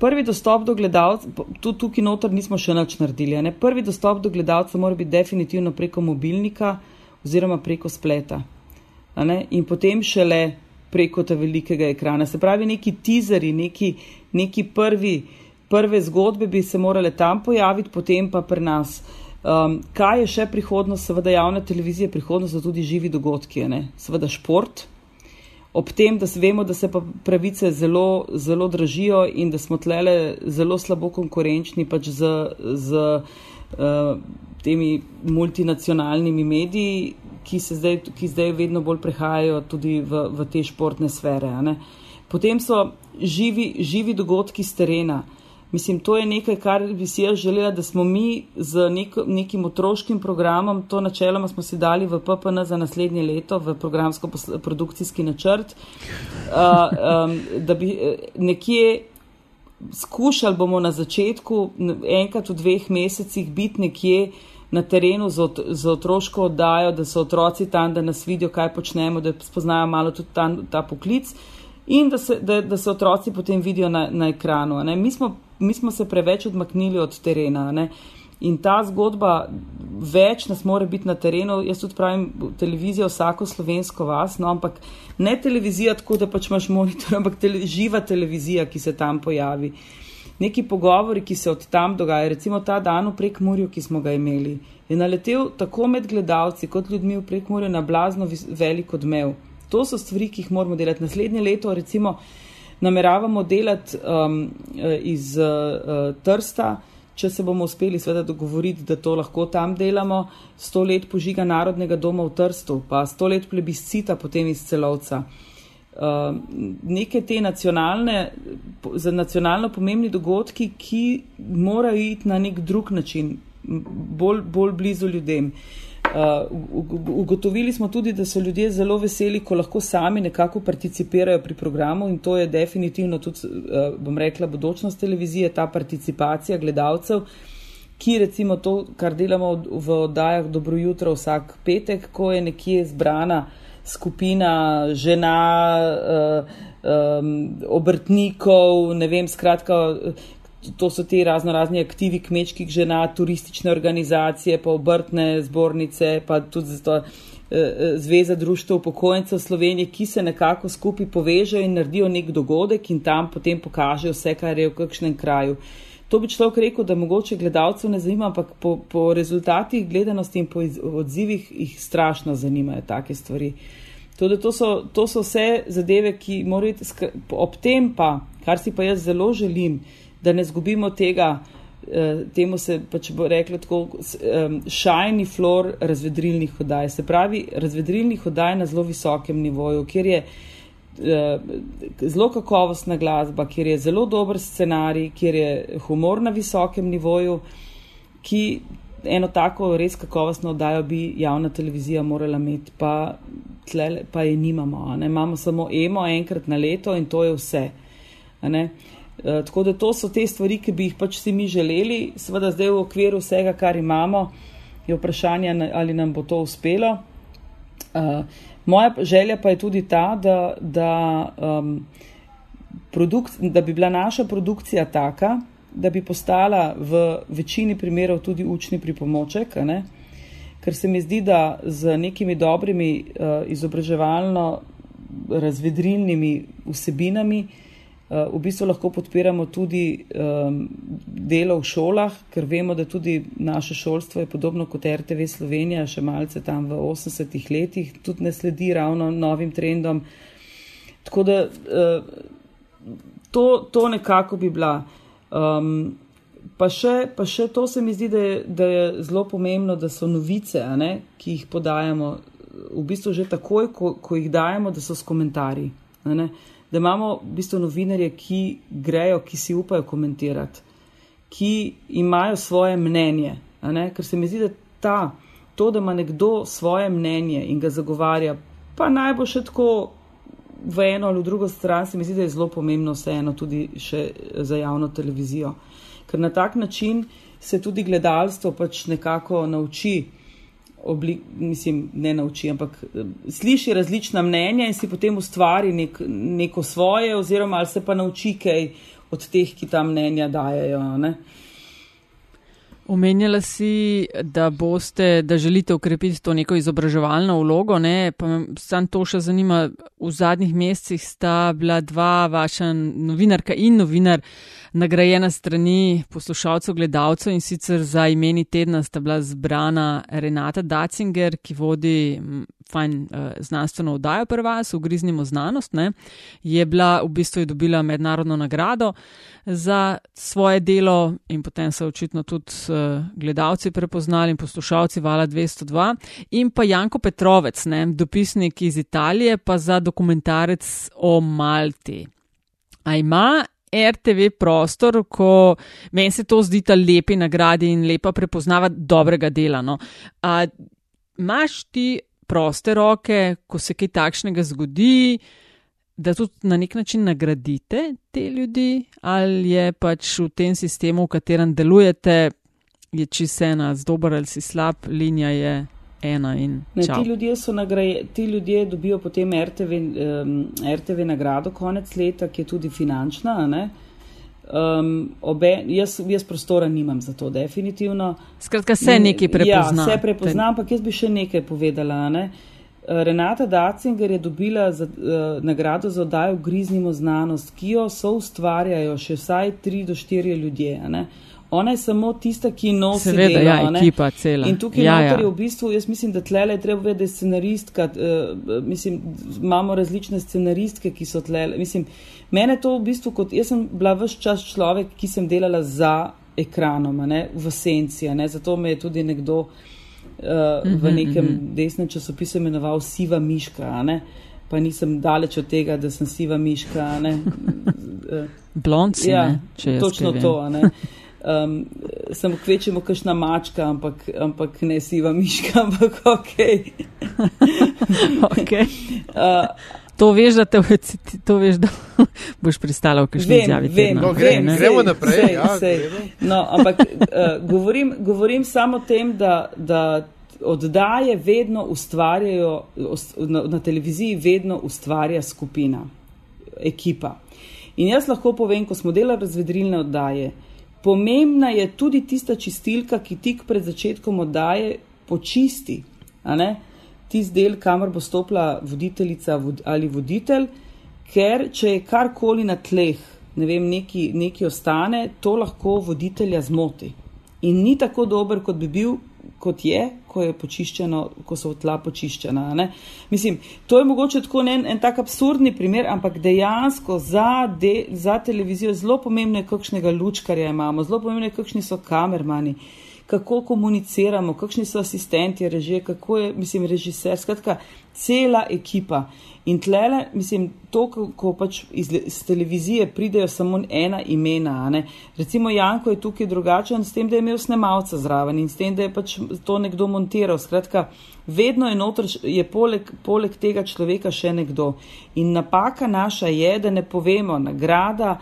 prvi dostop do gledalca, tudi tukaj noter nismo še nič naredili. Ne? Prvi dostop do gledalca mora biti definitivno preko mobilnika oziroma preko spleta. In potem šele preko tega velikega ekrana. Se pravi, neki teaseri, neki, neki prvi, prve zgodbe bi se morale tam pojaviti, potem pa pri nas. Um, kaj je še prihodnost, seveda javna televizija, prihodnost so tudi živi dogodki, ne? seveda šport. Ob tem, da se vemo, da se pravice zelo, zelo dražijo in da smo tlele zelo slabo konkurenčni pač z, z uh, temi multinacionalnimi mediji, ki zdaj, ki zdaj vedno bolj prehajajo tudi v, v te športne sfere. Potem so živi, živi dogodki z terena. Mislim, to je nekaj, kar bi si jaz želela, da smo mi z nek, nekim otroškim programom, to načeloma smo si dali v PPN za naslednje leto, v programsko-produkcijski načrt, uh, um, da bi nekje skušali bomo na začetku, enkrat v dveh mesecih, biti nekje na terenu z, ot, z otroško oddajo, da so otroci tam, da nas vidijo, kaj počnemo, da spoznajo malo tudi ta, ta poklic in da se, da, da se otroci potem vidijo na, na ekranu. Mi smo mi smo se preveč odmaknili od terena. Ne? In ta zgodba, več nas mora biti na terenu. Jaz tudi pravim, televizija, vsako slovensko vas, no, ampak ne televizija tako, da pač imaš monitor, <laughs> ampak tele, živa televizija, ki se tam pojavi. Neki pogovori, ki se od tam dogajajo, recimo ta dan v prekmurju, ki smo ga imeli, je naletel tako med gledalci kot ljudmi v prekmurju na blazno velik odmev. To so stvari, ki jih moramo delati. Naslednje leto, recimo, nameravamo delati um, iz uh, Trsta, če se bomo uspeli seveda dogovoriti, da to lahko tam delamo, sto let požiga Narodnega doma v Trstu, pa sto let plebiscita potem iz celovca. Uh, neke te nacionalne, za nacionalno pomembni dogodki, ki morajo iti na nek drug način, bolj, bolj blizu ljudem. Uh, Uh, ugotovili smo tudi, da so ljudje zelo veseli, ko lahko sami nekako participirajo pri programu in to je definitivno tudi, uh, bom rekla, bodočnost televizije, ta participacija gledalcev, ki recimo to, kar delamo v oddajah Dobro jutro vsak petek, ko je nekje zbrana skupina žena, uh, um, obrtnikov, ne vem, skratka, to so ti razno razni aktivi kmečkih žena, turistične organizacije, pa obrtne zbornice, pa tudi zato, eh, eh, Zveza društva upokojencev Slovenije, ki se nekako skupaj povežejo in naredijo nek dogodek in tam potem pokažejo vse, kar je v kakšnem kraju. To bi človek rekel, da mogoče gledalcev ne zanima, ampak po, po rezultatih gledanosti in po odzivih jih strašno zanimajo take stvari. Tudi to so, to so vse zadeve, ki morajo ob tem pa, kar si pa jaz zelo želim, da ne zgubimo tega, eh, temu se pač bo reklo tako, shiny floor razvedrilnih hodaj. Se pravi, razvedrilnih hodaj na zelo visokem nivoju, kjer je eh, zelo kakovostna glasba, kjer je zelo dober scenarij, kjer je humor na visokem nivoju, ki eno tako res kakovostno oddajo bi javna televizija morala imeti, pa, tle, pa je nimamo. Imamo samo emo enkrat na leto in to je vse. Eh, tako da to so te stvari, ki bi jih pač si mi želeli, seveda zdaj v okviru vsega, kar imamo, je vprašanje, ali nam bo to uspelo. Uh, moja želja pa je tudi ta, da, da, um, da bi bila naša produkcija taka, da bi postala v večini primerov tudi učni pripomoček, ker se mi zdi, da z nekimi dobrimi uh, izobraževalno razvedrilnimi vsebinami uh, v bistvu lahko podpiramo tudi um, delo v šolah, ker vemo, da tudi naše šolstvo je podobno kot RTV Slovenija, še malce tam v 80-ih letih, tudi ne sledi ravno novim trendom. Tako da uh, to, to nekako bi bila. Um, pa, še, pa še to se mi zdi, da je, da je zelo pomembno, da so novice, ne, ki jih podajamo, v bistvu že takoj, ko, ko jih dajemo, da so s komentarji. Ne, ne da imamo v bistvu novinarje, ki grejo, ki si upajo komentirati, ki imajo svoje mnenje. Ker se mi zdi, da ta, to, da ima nekdo svoje mnenje in ga zagovarja, pa naj bo še tako v eno ali v drugo stran, se mi zdi, da je zelo pomembno vseeno tudi za javno televizijo. Ker na tak način se tudi gledalstvo pač nekako nauči oblik, mislim, ne nauči, ampak eh, sliši različna mnenja in si potem ustvari nek, neko svoje, oziroma ali se pa nauči kaj od teh, ki ta mnenja dajajo. Ne? Omenjala si, da boste, da želite ukrepiti to neko izobraževalno vlogo, ne? pa sam to še zanima. V zadnjih mesecih sta bila dva vaša novinarka in novinar nagrajena strani poslušalcev, gledalcev in sicer za imeni tedna sta bila zbrana Renata Dacinger, ki vodi fajn uh, znanstveno vdajo pri vas, ugriznimo znanost, ne? je bila v bistvu je dobila mednarodno nagrado za svoje delo in potem so očitno tudi gledalci prepoznali in poslušalci Vala 202 in pa Janko Petrovec, ne? dopisnik iz Italije, pa za dokumentarec o Malti. A ima RTV prostor, ko meni se to zdi ta lepi nagradi in lepa prepoznava dobrega dela. No. A, imaš ti proste roke, ko se kaj takšnega zgodi, da tudi na nek način nagradite te ljudi, ali je pač v tem sistemu, v katerem delujete, je čisto ena, zdober ali si slab, linija je. Ne, ti, ljudje nagraj, ti ljudje dobijo potem RTV, um, RTV nagrado konec leta, ki je tudi finančna. Um, obe, jaz, jaz prostora nimam za to, definitivno. Skratka, se nekaj prepozna. Ja, se prepozna, ampak jaz bi še nekaj povedala. Ne? Renata Dacinger je dobila za, uh, nagrado za oddajo Griznimo znanost, ki jo so ustvarjajo še vsaj tri do štiri ljudje. Uh, ona je samo tista, ki nosi Seveda, delo. Ja, ekipa cela. In tukaj ja, ja. je v bistvu, jaz mislim, da tlele je treba vedeti, da je scenaristka, uh, mislim, imamo različne scenaristke, ki so tlele. Mislim, mene to v bistvu, kot jaz sem bila vse čas človek, ki sem delala za ekranom, ne, v senci, ne, zato me je tudi nekdo uh, v mhm, nekem mm -hmm. desnem časopisu imenoval siva miška, ne, pa nisem daleč od tega, da sem siva miška. <laughs> Blondci, ja, ne, če je točno to. Ne. Um, sem kvečemo kakšna mačka, ampak, ampak ne siva miška, <laughs> ampak ok. <laughs> okay. Uh, to veš, da te to veš, da <laughs> boš pristala v kakšni izjavi. Vem, no, grem, gremo naprej. Sej, ja, sej. No, ampak uh, govorim, govorim samo o tem, da, da oddaje vedno ustvarjajo, na, na televiziji vedno ustvarja skupina, ekipa. In jaz lahko povem, ko smo delali razvedrilne oddaje, pomembna je tudi tista čistilka, ki tik pred začetkom oddaje počisti tisti del, kamor bo stopila voditeljica ali voditelj, ker če je karkoli na tleh, ne vem, neki, neki ostane, to lahko voditelja zmoti. In ni tako dober, kot bi bil, kot je, ko, je ko so tla počiščena. Ne? Mislim, to je mogoče tako en, en tak absurdni primer, ampak dejansko za, de, za televizijo zelo pomembno je, kakšnega lučkarja imamo, zelo pomembno je, kakšni so kamermani, kako komuniciramo, kakšni so asistenti, režije, kako je, mislim, režiser, skratka, cela ekipa. In tlele, mislim, to, ko, ko pač iz, iz televizije pridejo samo ena imena, ne? recimo Janko je tukaj drugačen s tem, da je imel snemalca zraven in s tem, da je pač to nekdo montiral. Skratka, vedno je notr, je poleg, poleg tega človeka še nekdo. In napaka naša je, da ne povemo, nagrada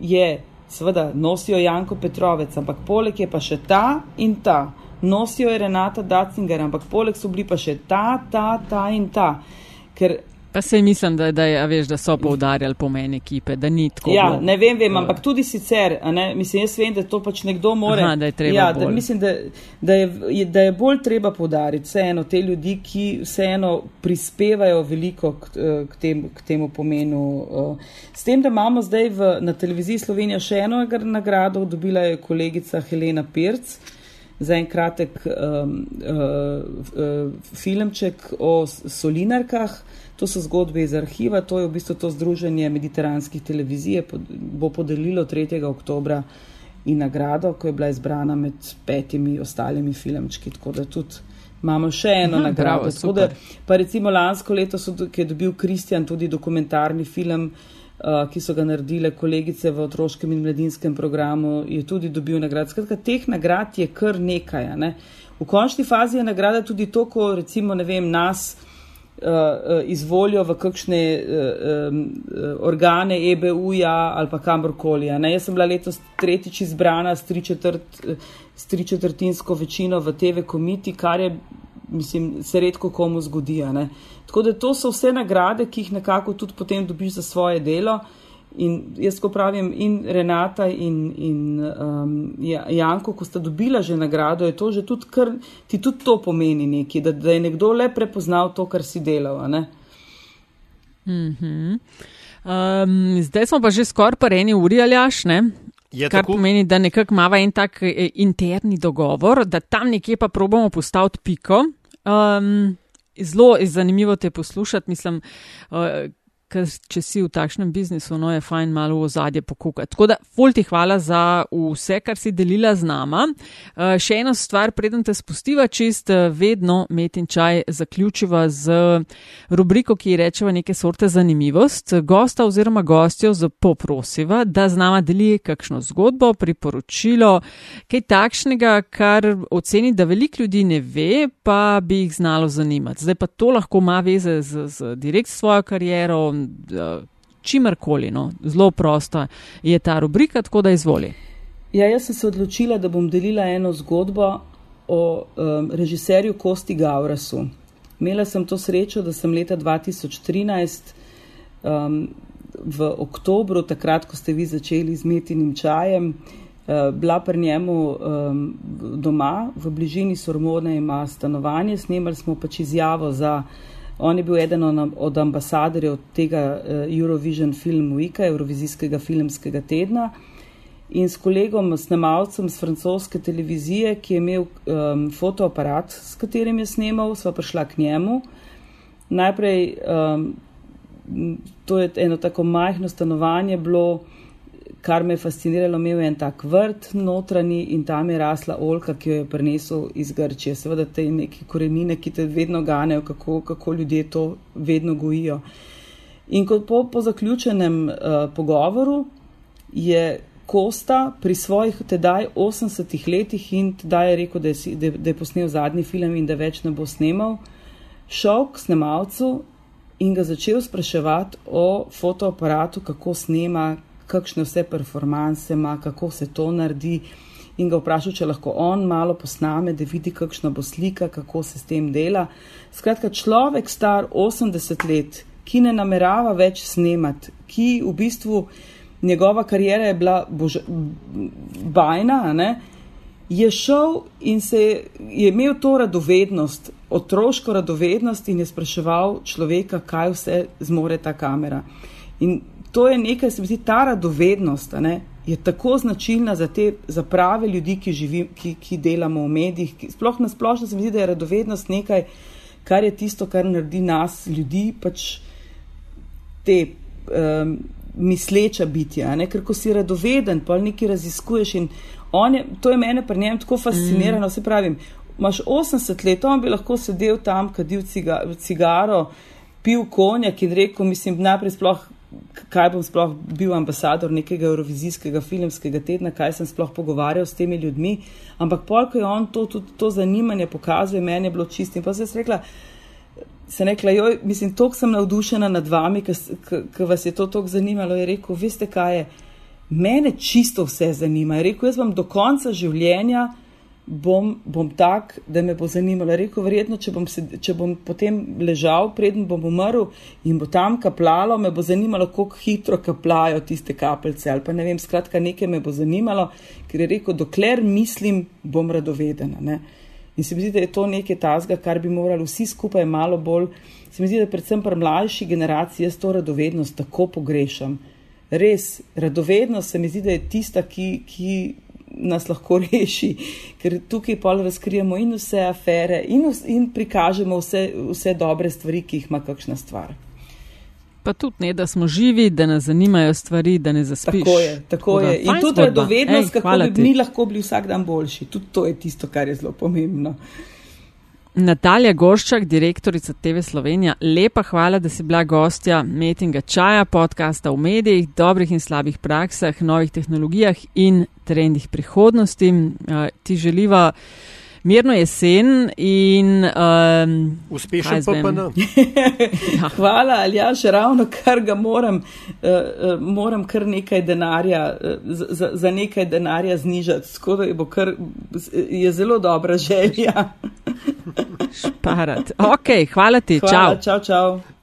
je, seveda, nosijo Janko Petrovec, ampak poleg je pa še ta in ta. Nosijo je Renata Dacinger, ampak poleg so bili pa še ta, ta, ta in ta. Ker Pa se mislim, da, da, je, veš, da so poudarjali pomen ekipe, da ni tako. Ja, bilo. ne vem, vem, ampak tudi sicer, mislim, jaz vem, da to pač nekdo more. Aha, da je treba. Ja, da, mislim, da, da, je, da je bolj treba poudariti vseeno te ljudi, ki vseeno prispevajo veliko k, k, tem, k temu pomenu. S tem, da imamo zdaj v, na televiziji Slovenija še eno nagrado, dobila je kolegica Helena Pirc. Za en kratek um, uh, uh, filmček o solinarkah, uh, To so zgodbe iz arhiva, to je v bistvu to združenje mediteranskih televizij, bo podelilo 3. oktober in nagrado, ko je bila izbrana med petimi ostalimi filmčki. Tako da tudi imamo še eno Aha, nagrado. Bravo, da, pa recimo lansko leto, so, ki je dobil Kristjan tudi dokumentarni film. Uh, ki so ga naredile kolegice v otroškem in mladinskem programu, je tudi dobil nagrado. Skratka, teh nagrad je kar nekaj. Ne? V končni fazi je nagrada tudi to, ko recimo, vem, nas, izvolijo v kakšne uh, um, organe EBU-ja ali pa kamorkoli. Jaz sem bila letos tretjič izbrana s, tri četrt, s tri četrtinsko večino v TV komiti, kar je, mislim, se redko komu zgodi. Tako da to so vse nagrade, ki jih nekako tudi potem dobiš za svoje delo. In jaz, ko pravim, in Renata in, in um, Janko, ko sta dobila že nagrado, je to že tudi, kar ti tudi to pomeni nekaj, da, da je nekdo le prepoznal to, kar si delal. Mm -hmm. um, zdaj smo pa že skoraj pa eni uri ali aš, ne? Je kar tako? pomeni, da nekako imamo en tak eh, interni dogovor, da tam nekje pa probamo postaviti piko. Um, zelo zanimivo te poslušati, mislim, uh, ker če si v takšnem biznisu, no je fajn malo v ozadje pokukati. Tako da, ful ti hvala za vse, kar si delila z nama. Uh, še eno stvar, preden te spustiva čist, uh, vedno met in čaj zaključiva z rubriko, ki rečeva neke sorte zanimivost. Gosta oziroma gostjo poprosiva, da z nama deli kakšno zgodbo, priporočilo, kaj takšnega, kar oceni, da veliko ljudi ne ve, pa bi jih znalo zanimati. Zdaj pa to lahko ima veze z, z direkt svojo kariero, čimerkoli. No. Zelo prosta je ta rubrika, tako da izvoli. Ja, jaz sem se odločila, da bom delila eno zgodbo o um, režiserju Kosti Gaurasu. Imela sem to srečo, da sem leta 2013 um, v oktobru, takrat, ko ste vi začeli z metinim čajem, uh, bila pri njemu um, doma, v bližini Sormone ima stanovanje, snemali smo pač izjavo za On je bil eden od ambasadorjev tega eh, Eurovision Film Weeka, Eurovizijskega filmskega tedna. In s kolegom, snemalcem z francoske televizije, ki je imel um, fotoaparat, s katerim je snemal, sva prišla k njemu. Najprej, um, to je eno tako majhno stanovanje bilo, kar me je fasciniralo, imel je en tak vrt notranji in tam je rasla olka, ki jo je prinesel iz Grčije. Seveda te neke korenine, ki te vedno ganejo, kako, kako ljudje to vedno gojijo. In kot po, po zaključenem uh, pogovoru je Kosta pri svojih tedaj 80 letih in tedaj je rekel, da je, da, da je posnel zadnji film in da več ne bo snemal, šel k snemalcu in ga začel spraševati o fotoaparatu, kako snema, kakšne vse performance ima, kako se to naredi. In ga vprašal, če lahko on malo posname, da vidi, kakšna bo slika, kako se s tem dela. Skratka, človek star 80 let, ki ne namerava več snemati, ki v bistvu njegova karijera je bila bož, bajna, ne, je šel in se je imel to radovednost, otroško radovednost in je spraševal človeka, kaj vse zmore ta kamera. In to je nekaj, se mi zdi, ta radovednost ne, je tako značilna za te za prave ljudi, ki, živi, ki, ki delamo v medijih. Ki, sploh na splošno se mi zdi, da je radovednost nekaj, kar je tisto, kar naredi nas, ljudi, pač te um, misleča bitja. Ne, ker ko si radoveden, pa nekaj raziskuješ in je, to je mene pri njem tako fascinirano. Mm. Se pravi, imaš 80 let, on bi lahko sedel tam, kadil ciga, cigaro. Pil konjak in rekel, mislim, najprej sploh kaj bom sploh bil ambasador nekega Eurovizijskega filmskega tedna, kaj sem sploh pogovarjal s temi ljudmi. Ampak polk je on to, to, to zanimanje pokazal, meni je bilo čisto. In pa sem rekla, se rekla, joj, mislim, toliko sem navdušena nad vami, ker vas je to toliko zanimalo. Je rekel, veste kaj je, mene čisto vse zanima. Je rekel, jaz vam do konca življenja bom, bom tak, da me bo zanimalo. Rekl, verjetno, če bom, se, če bom potem ležal, preden bom umrl in bo tam kaplalo, me bo zanimalo, kako hitro kaplajo tiste kapljice. Ali pa ne vem, skratka, nekaj me bo zanimalo, ker je rekel, dokler mislim, bom radovedena. Ne? In se mi zdi, da je to nekaj tazga, kar bi morali vsi skupaj malo bolj. Se mi zdi, da predvsem pri mlajši generaciji jaz to radovednost tako pogrešam. Res, radovednost se mi zdi, da je tista, ki. ki nas lahko reši, ker tukaj pol razkrijemo in vse afere in, in prikažemo vse, vse dobre stvari, ki jih ima kakšna stvar. Pa tudi ne, da smo živi, da nas zanimajo stvari, da ne zaspiš. Tako je, tako je. In tudi radovednost, kako bi mi lahko bili vsak dan boljši. Tudi to je tisto, kar je zelo pomembno. Natalja Gorščak, direktorica TV Slovenija, lepa hvala, da si bila gostja Metinga Čaja, podcasta o medijih, dobrih in slabih praksah, novih tehnologijah in trendih prihodnosti. Uh, ti želiva mirno jesen in um, uspešen PPN. <laughs> ja. <laughs> Hvala, ali ja, še ravno kar ga moram, uh, uh, moram kar nekaj denarja, uh, za, za nekaj denarja znižati. Skoda je bo kar, je zelo dobra želja. <laughs> Šparat. Ok, hvala ti, hvala, čau. čau, čau.